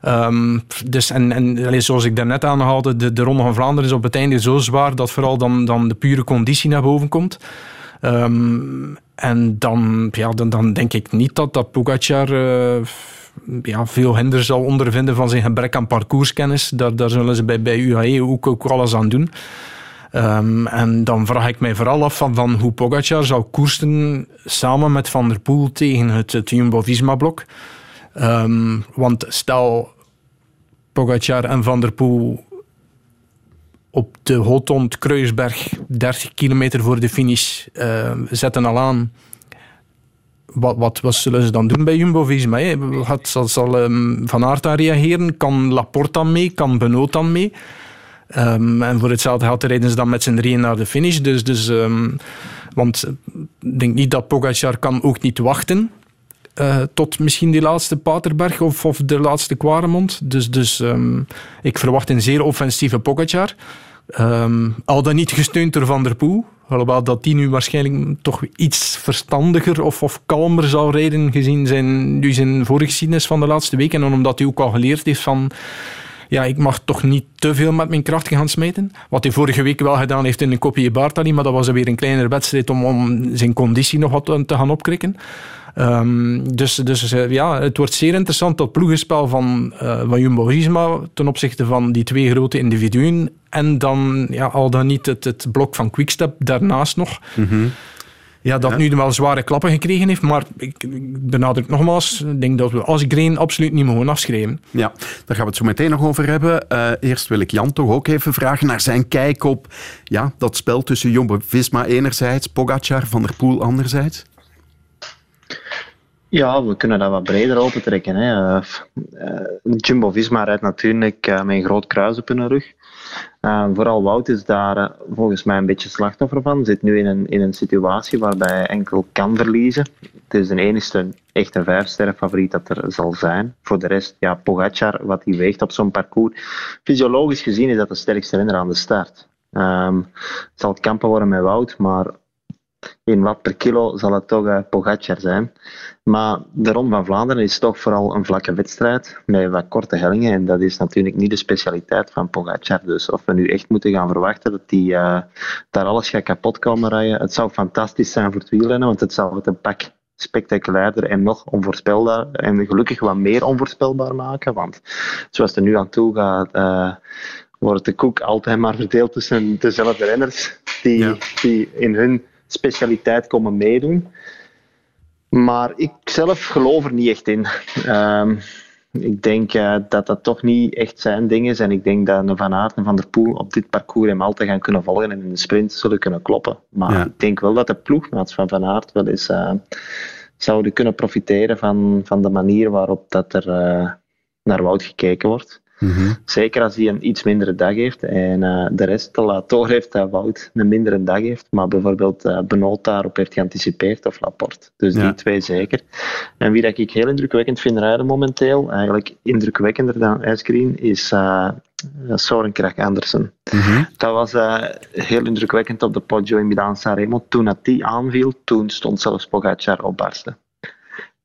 Um, dus en, en zoals ik daarnet aanhaalde, de, de Ronde van Vlaanderen is op het einde zo zwaar dat vooral dan, dan de pure conditie naar boven komt. Um, en dan, ja, dan, dan denk ik niet dat, dat Pogacar ja, veel hinder zal ondervinden van zijn gebrek aan parcourskennis. Daar, daar zullen ze bij, bij UAE ook, ook alles aan doen. Um, en dan vraag ik mij vooral af van, hoe Pogacar zou koersen samen met Van der Poel tegen het, Jumbo-Visma-blok. Um, want stel Pogacar en Van der Poel op de Hotond Kruisberg, 30 kilometer voor de finish, uh, zetten al aan. Wat, wat, zullen ze dan doen bij Jumbo-Visma? Zal, zal Van Aert reageren? Kan Laporte dan mee? Kan Benoot dan mee? Um, en voor hetzelfde geld rijden ze dan met z'n drieën naar de finish. Dus, dus, um, want ik denk niet dat Pogacar kan ook niet wachten. Uh, tot misschien die laatste Paterberg of, of de laatste Quaremont. Dus, dus um, ik verwacht een zeer offensieve Pogacar. Al dan niet gesteund door Van der Poel. Alhoewel dat die nu waarschijnlijk toch iets verstandiger of, of kalmer zou rijden gezien zijn, zijn voorgeschiedenis van de laatste weken. En omdat hij ook al geleerd heeft van ja, ik mag toch niet te veel met mijn krachten gaan smeten. Wat hij vorige week wel gedaan heeft in een kopje Bartali, maar dat was weer een kleinere wedstrijd om, om zijn conditie nog wat te gaan opkrikken. Um, dus dus uh, ja, het wordt zeer interessant dat ploegenspel van, uh, van Jumbo-Visma ten opzichte van die twee grote individuen en dan ja, al dan niet het, het blok van Quickstep daarnaast nog. Mm. Ja, dat ja. nu wel zware klappen gekregen heeft. Maar ik, ik benadruk nogmaals, ik denk dat we als Green absoluut niet mogen afschrijven. Ja, daar gaan we het zo meteen nog over hebben. Uh, eerst wil ik Jan toch ook even vragen naar zijn kijk op ja, dat spel tussen Jumbo-Visma enerzijds, Pogacar, Van der Poel anderzijds. Ja, we kunnen dat wat breder opentrekken. Hè. Uh, uh, Jumbo-Visma rijdt natuurlijk uh, met een groot kruis op hun rug. Vooral Wout is daar volgens mij een beetje slachtoffer van. Zit nu in een, in een situatie waarbij hij enkel kan verliezen. Het is de enige echte vijfsterren favoriet dat er zal zijn. Voor de rest, ja, Pogacar, wat hij weegt op zo'n parcours. Fysiologisch gezien is dat de sterkste renner aan de start. Um, het zal kampen worden met Wout, maar in watt per kilo zal het toch uh, Pogacar zijn. Maar de Ronde van Vlaanderen is toch vooral een vlakke wedstrijd met wat korte hellingen. En dat is natuurlijk niet de specialiteit van Pogacar. Dus of we nu echt moeten gaan verwachten dat hij uh, daar alles gaat kapot komen rijden. Het zou fantastisch zijn voor het wielrennen, want het zou het een pak spectaculairder en nog onvoorspelbaar en gelukkig wat meer onvoorspelbaar maken. Want zoals het er nu aan toe gaat, uh, wordt de koek altijd maar verdeeld tussen dezelfde renners die, die in hun specialiteit komen meedoen. Maar ik zelf geloof er niet echt in. Um, ik denk uh, dat dat toch niet echt zijn ding is. En ik denk dat Van Aert en Van der Poel op dit parcours hem altijd gaan kunnen volgen en in de sprint zullen kunnen kloppen. Maar ja. ik denk wel dat de ploegmaats van Van Aert wel eens uh, zouden kunnen profiteren van, van de manier waarop dat er uh, naar Wout gekeken wordt. Mm-hmm. Zeker als hij een iets mindere dag heeft en uh, de rest te laat door heeft dat Wout een mindere dag heeft, maar bijvoorbeeld uh, Benoot daarop heeft geanticipeerd of Laporte. Dus ja. die twee zeker. En wie dat ik heel indrukwekkend vind rijden momenteel, eigenlijk indrukwekkender dan IJsgreen, is uh, Soren Krach Andersen. Mm-hmm. Dat was heel indrukwekkend op de Poggio in Milaan-Sanremo. Toen dat die aanviel, toen stond zelfs Pogacar op barsten.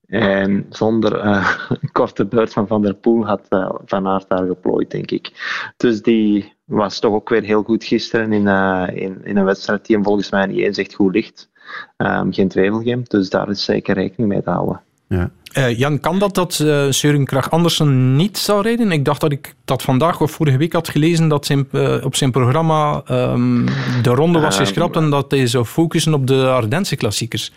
En zonder uh, een korte beurt van Van der Poel had uh, Van Aert daar geplooid, denk ik. Dus die was toch ook weer heel goed gisteren in, uh, in, in een wedstrijd die hem volgens mij niet eens echt goed ligt. Um, geen Twijfelgem, dus daar is zeker rekening mee te houden. Ja. Jan, kan dat dat uh, Søren Krach Andersen niet zou rijden? Ik dacht dat ik dat vandaag of vorige week had gelezen dat zijn, op zijn programma um, de ronde was geschrapt en dat hij zou focussen op de Ardense klassiekers.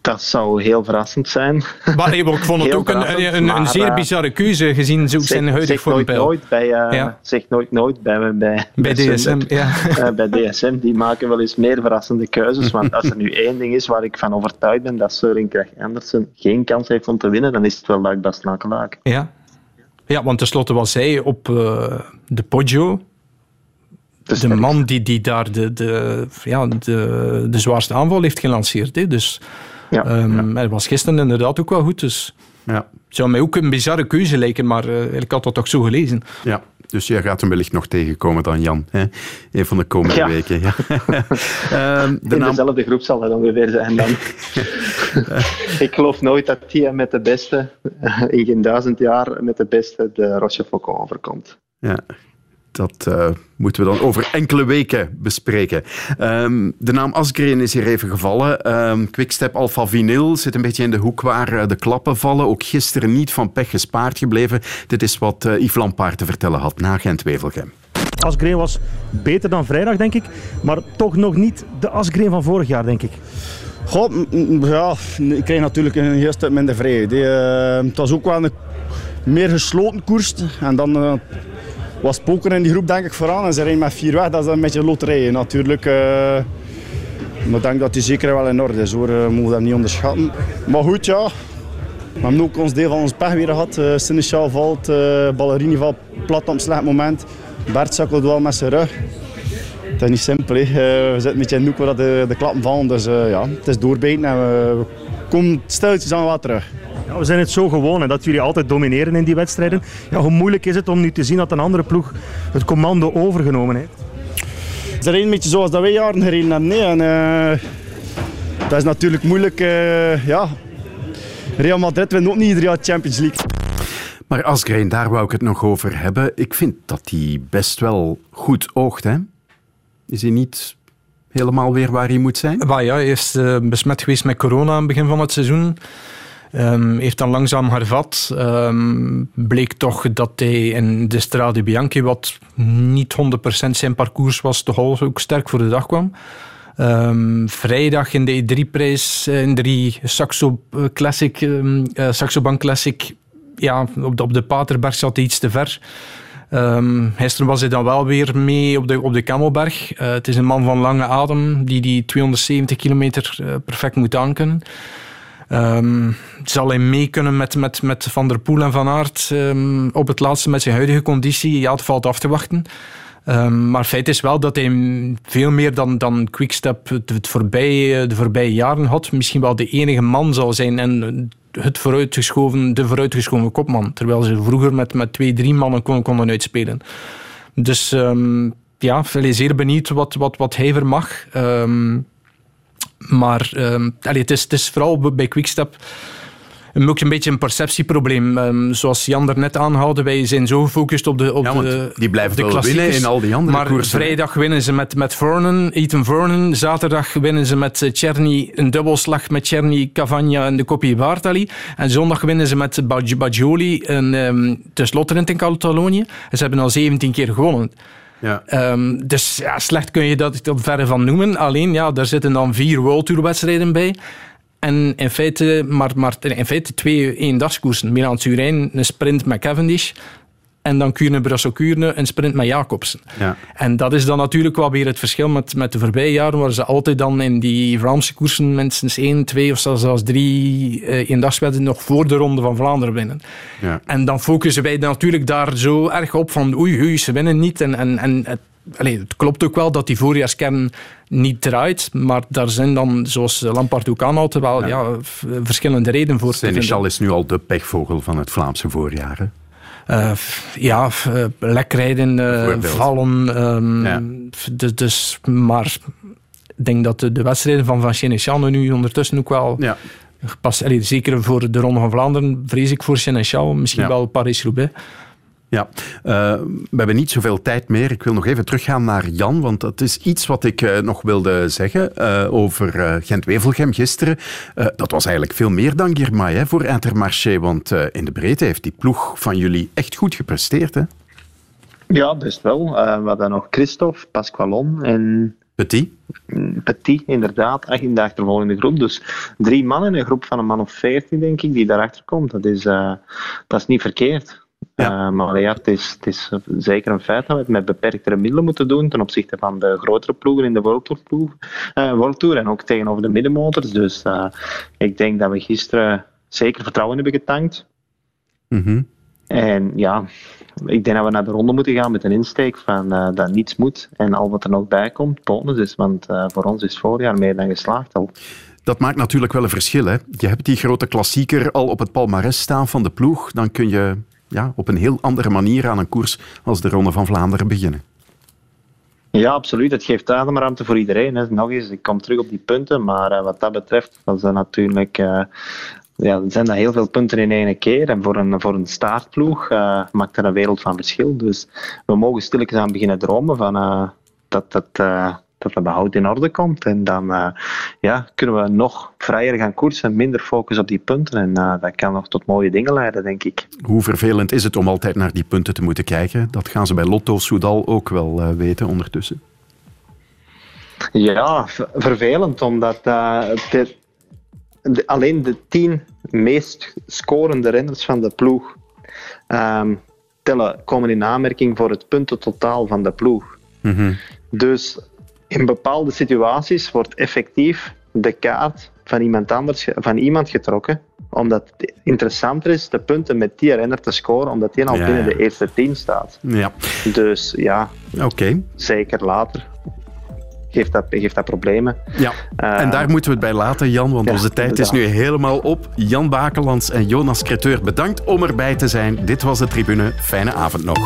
Dat zou heel verrassend zijn. Maar nee, ik vond het ook een, een, een, een, zeer bizarre keuze gezien zo zijn huidige vormpeil. Nooit bij, uh, ja. Zeg nooit nooit bij, bij, bij, bij DSM. Ja. Uh, bij DSM, die maken wel eens meer verrassende keuzes. Want als er nu één ding is waar ik van overtuigd ben dat Søren Krach Andersen geen kans heeft om te winnen, dan is het wel Luik Bas Nakelaak. Ja. ja, want tenslotte was hij op uh, de Poggio de, de man die, die daar de, de, ja, de, de zwaarste aanval heeft gelanceerd. Hè. Dus ja, um, ja. hij was gisteren inderdaad ook wel goed. Dus ja. zou mij ook een bizarre keuze lijken, maar uh, ik had dat toch zo gelezen. Ja, dus jij gaat hem wellicht nog tegenkomen dan, Jan. Hè? Een van de komende ja. weken. Ja. um, de In naam... dezelfde groep zal het ongeveer zijn dan. ik geloof nooit dat hij met de beste, in geen duizend jaar, met de beste de Rochefoucauld overkomt. Ja, dat uh, moeten we dan over enkele weken bespreken. Um, de naam Asgreen is hier even gevallen. Um, Quickstep Alpha Vinyl zit een beetje in de hoek waar uh, de klappen vallen. Ook gisteren niet van pech gespaard gebleven. Dit is wat uh, Yves Lampaard te vertellen had na Gent-Wevelgem. Asgreen was beter dan vrijdag, denk ik. Maar toch nog niet de Asgreen van vorig jaar, denk ik. Goh, ja, ik kreeg natuurlijk een heel stuk minder vrijheid. het was ook wel een meer gesloten koers. En dan was poker in die groep denk ik vooraan. En ze rijden met vier weg, dat is een beetje loterij natuurlijk. Uh, maar ik denk dat die zeker wel in orde is hoor, we mogen dat niet onderschatten. Maar goed ja, we hebben ook ons deel van ons pech weer gehad. Uh, valt, uh, Ballerini valt plat op een slecht moment. Bert zakkelt wel met zijn rug. Het is niet simpel, we zitten een beetje in de hoek waar de, de klappen vallen. Dus ja, het is doorbijten en we komen stilletjes aan wat terug. Ja, we zijn het zo gewoon hè, dat jullie altijd domineren in die wedstrijden. Ja, hoe moeilijk is het om nu te zien dat een andere ploeg het commando overgenomen heeft? Het is een beetje zoals dat wij jaren gereden hebben. Nee. En, uh, dat is natuurlijk moeilijk. Uh, ja. Real Madrid wint ook niet ieder jaar Champions League. Maar Asgreen, daar wou ik het nog over hebben. Ik vind dat hij best wel goed oogt. Hè? Is hij niet helemaal weer waar hij moet zijn? Bah ja, hij is uh, besmet geweest met corona aan het begin van het seizoen. Um, heeft dan langzaam hervat. Um, bleek toch dat hij in de Strade Bianchi, wat niet 100% zijn parcours was, toch ook sterk voor de dag kwam. Um, vrijdag in de E3-prijs, in de Saxo Classic, um, uh, Saxo Bank Classic, ja, op de, op de Paterberg zat hij iets te ver. Um, gisteren was hij dan wel weer mee op de, op de Kamelberg. Het is een man van lange adem die die 270 kilometer perfect moet aankunnen. Um, zal hij mee kunnen met, met, met Van der Poel en Van Aert um, op het laatste met zijn huidige conditie? Ja, het valt af te wachten. Um, maar feit is wel dat hij veel meer dan, dan Quickstep het, het voorbije, de voorbije jaren had. Misschien wel de enige man zal zijn en het vooruitgeschoven, de vooruitgeschoven kopman. Terwijl ze vroeger met, met twee, drie mannen konden, konden uitspelen. Dus ja, ik ben zeer benieuwd wat, wat, wat hij vermag. Um, Maar um, allee, het, is, het is vooral bij Quickstep ook een beetje een perceptieprobleem. Um, zoals Jan er net aanhaalde, wij zijn zo gefocust op de op ja, de Die blijven de wel winnen in al die andere maar koersen. vrijdag winnen ze met, met Vernon, Ethan Vernon. Zaterdag winnen ze met Czerny een dubbelslag met Czerny, Cavagna en de Coppi Bartali. En zondag winnen ze met Bajoli een um, tenslotte in Catalonië. En ze hebben al 17 keer gewonnen. Ja. Um, dus ja, slecht kun je dat op verre van noemen. Alleen, ja, daar zitten dan vier World Tour wedstrijden bij. En in feite, maar, maar in feite twee eendagskoersen. Milan-Turijn, een sprint met Cavendish. En dan Kuurne, Brussel, Kuurne, een sprint met Jacobsen. Ja. En dat is dan natuurlijk wel weer het verschil met, met de voorbije jaren, waar ze altijd dan in die Vlaamse koersen minstens één, twee of zelfs drie eh, eendagswedden nog voor de Ronde van Vlaanderen winnen. Ja. En dan focussen wij natuurlijk daar zo erg op van oei, oei, ze winnen niet. En, en, en het Allee, het klopt ook wel dat die voorjaarskern niet draait, maar daar zijn dan, zoals Lampard ook aanhaalt, wel ja. ja verschillende redenen voor. Seneschal is nu al de pechvogel van het Vlaamse voorjaar. Hè? Uh, ja, uh, lekrijden, uh, vallen. Um, ja. dus, maar ik denk dat de, de wedstrijden van Van nu ondertussen ook wel... Ja. Zeker voor de Ronde van Vlaanderen vrees ik voor Seneschal, misschien ja. wel Paris-Roubaix. Ja, uh, we hebben niet zoveel tijd meer. Ik wil nog even teruggaan naar Jan, want dat is iets wat ik uh, nog wilde zeggen uh, over Gent-Wevelgem gisteren. dat was eigenlijk veel meer dan Girmay hè, voor Intermarché, want in de breedte heeft die ploeg van jullie echt goed gepresteerd. Hè? Ja, best wel. we hadden nog Christophe, Pasqualon en... Petit? Petit, inderdaad. In de achtervolgende groep. Dus drie mannen, een groep van een man of veertien, denk ik, die daarachter komt. Dat is, dat is niet verkeerd. Ja. Uh, maar ja, het is, het is zeker een feit dat we het met beperktere middelen moeten doen ten opzichte van de grotere ploegen in de World Tour, ploeg, uh, World Tour en ook tegenover de middenmotors. Dus uh, ik denk dat we gisteren zeker vertrouwen hebben getankt. Mm -hmm. En ja, ik denk dat we naar de ronde moeten gaan met een insteek van dat niets moet en al wat er nog bij komt, bonus is. Want voor ons is het voorjaar meer dan geslaagd al. Dat maakt natuurlijk wel een verschil. Hè? Je hebt die grote klassieker al op het palmares staan van de ploeg. Dan kun je ja, op een heel andere manier aan een koers als de Ronde van Vlaanderen beginnen. Ja, absoluut. Het geeft ademruimte voor iedereen. Hè. Nog eens, ik kom terug op die punten, maar uh, wat dat betreft dat natuurlijk, uh, ja, zijn dat heel veel punten in één keer. En voor een, voor een staartploeg uh, maakt dat een wereld van verschil. Dus we mogen stilletjes aan beginnen dromen van dat dat dat dat behoud in orde komt. En dan uh, ja, kunnen we nog vrijer gaan koersen, minder focus op die punten. En uh, dat kan nog tot mooie dingen leiden, denk ik. Hoe vervelend is het om altijd naar die punten te moeten kijken? Dat gaan ze bij Lotto Soudal ook wel uh, weten ondertussen. Ja, vervelend, omdat de, de, alleen de tien meest scorende renners van de ploeg um, tellen, komen in aanmerking voor het puntentotaal van de ploeg. Mm -hmm. Dus in bepaalde situaties wordt effectief de kaart van iemand anders van iemand getrokken, omdat het interessanter is de punten met die renner te scoren, omdat die al ja, binnen de eerste tien staat. Ja. Dus ja, oké. Okay. Zeker later. Geeft dat, geeft dat problemen. Ja, uh, en daar moeten we het bij laten, Jan, want ja, onze tijd is nu helemaal op. Jan Bakelands en Jonas Creteur, bedankt om erbij te zijn. Dit was de tribune. Fijne avond nog.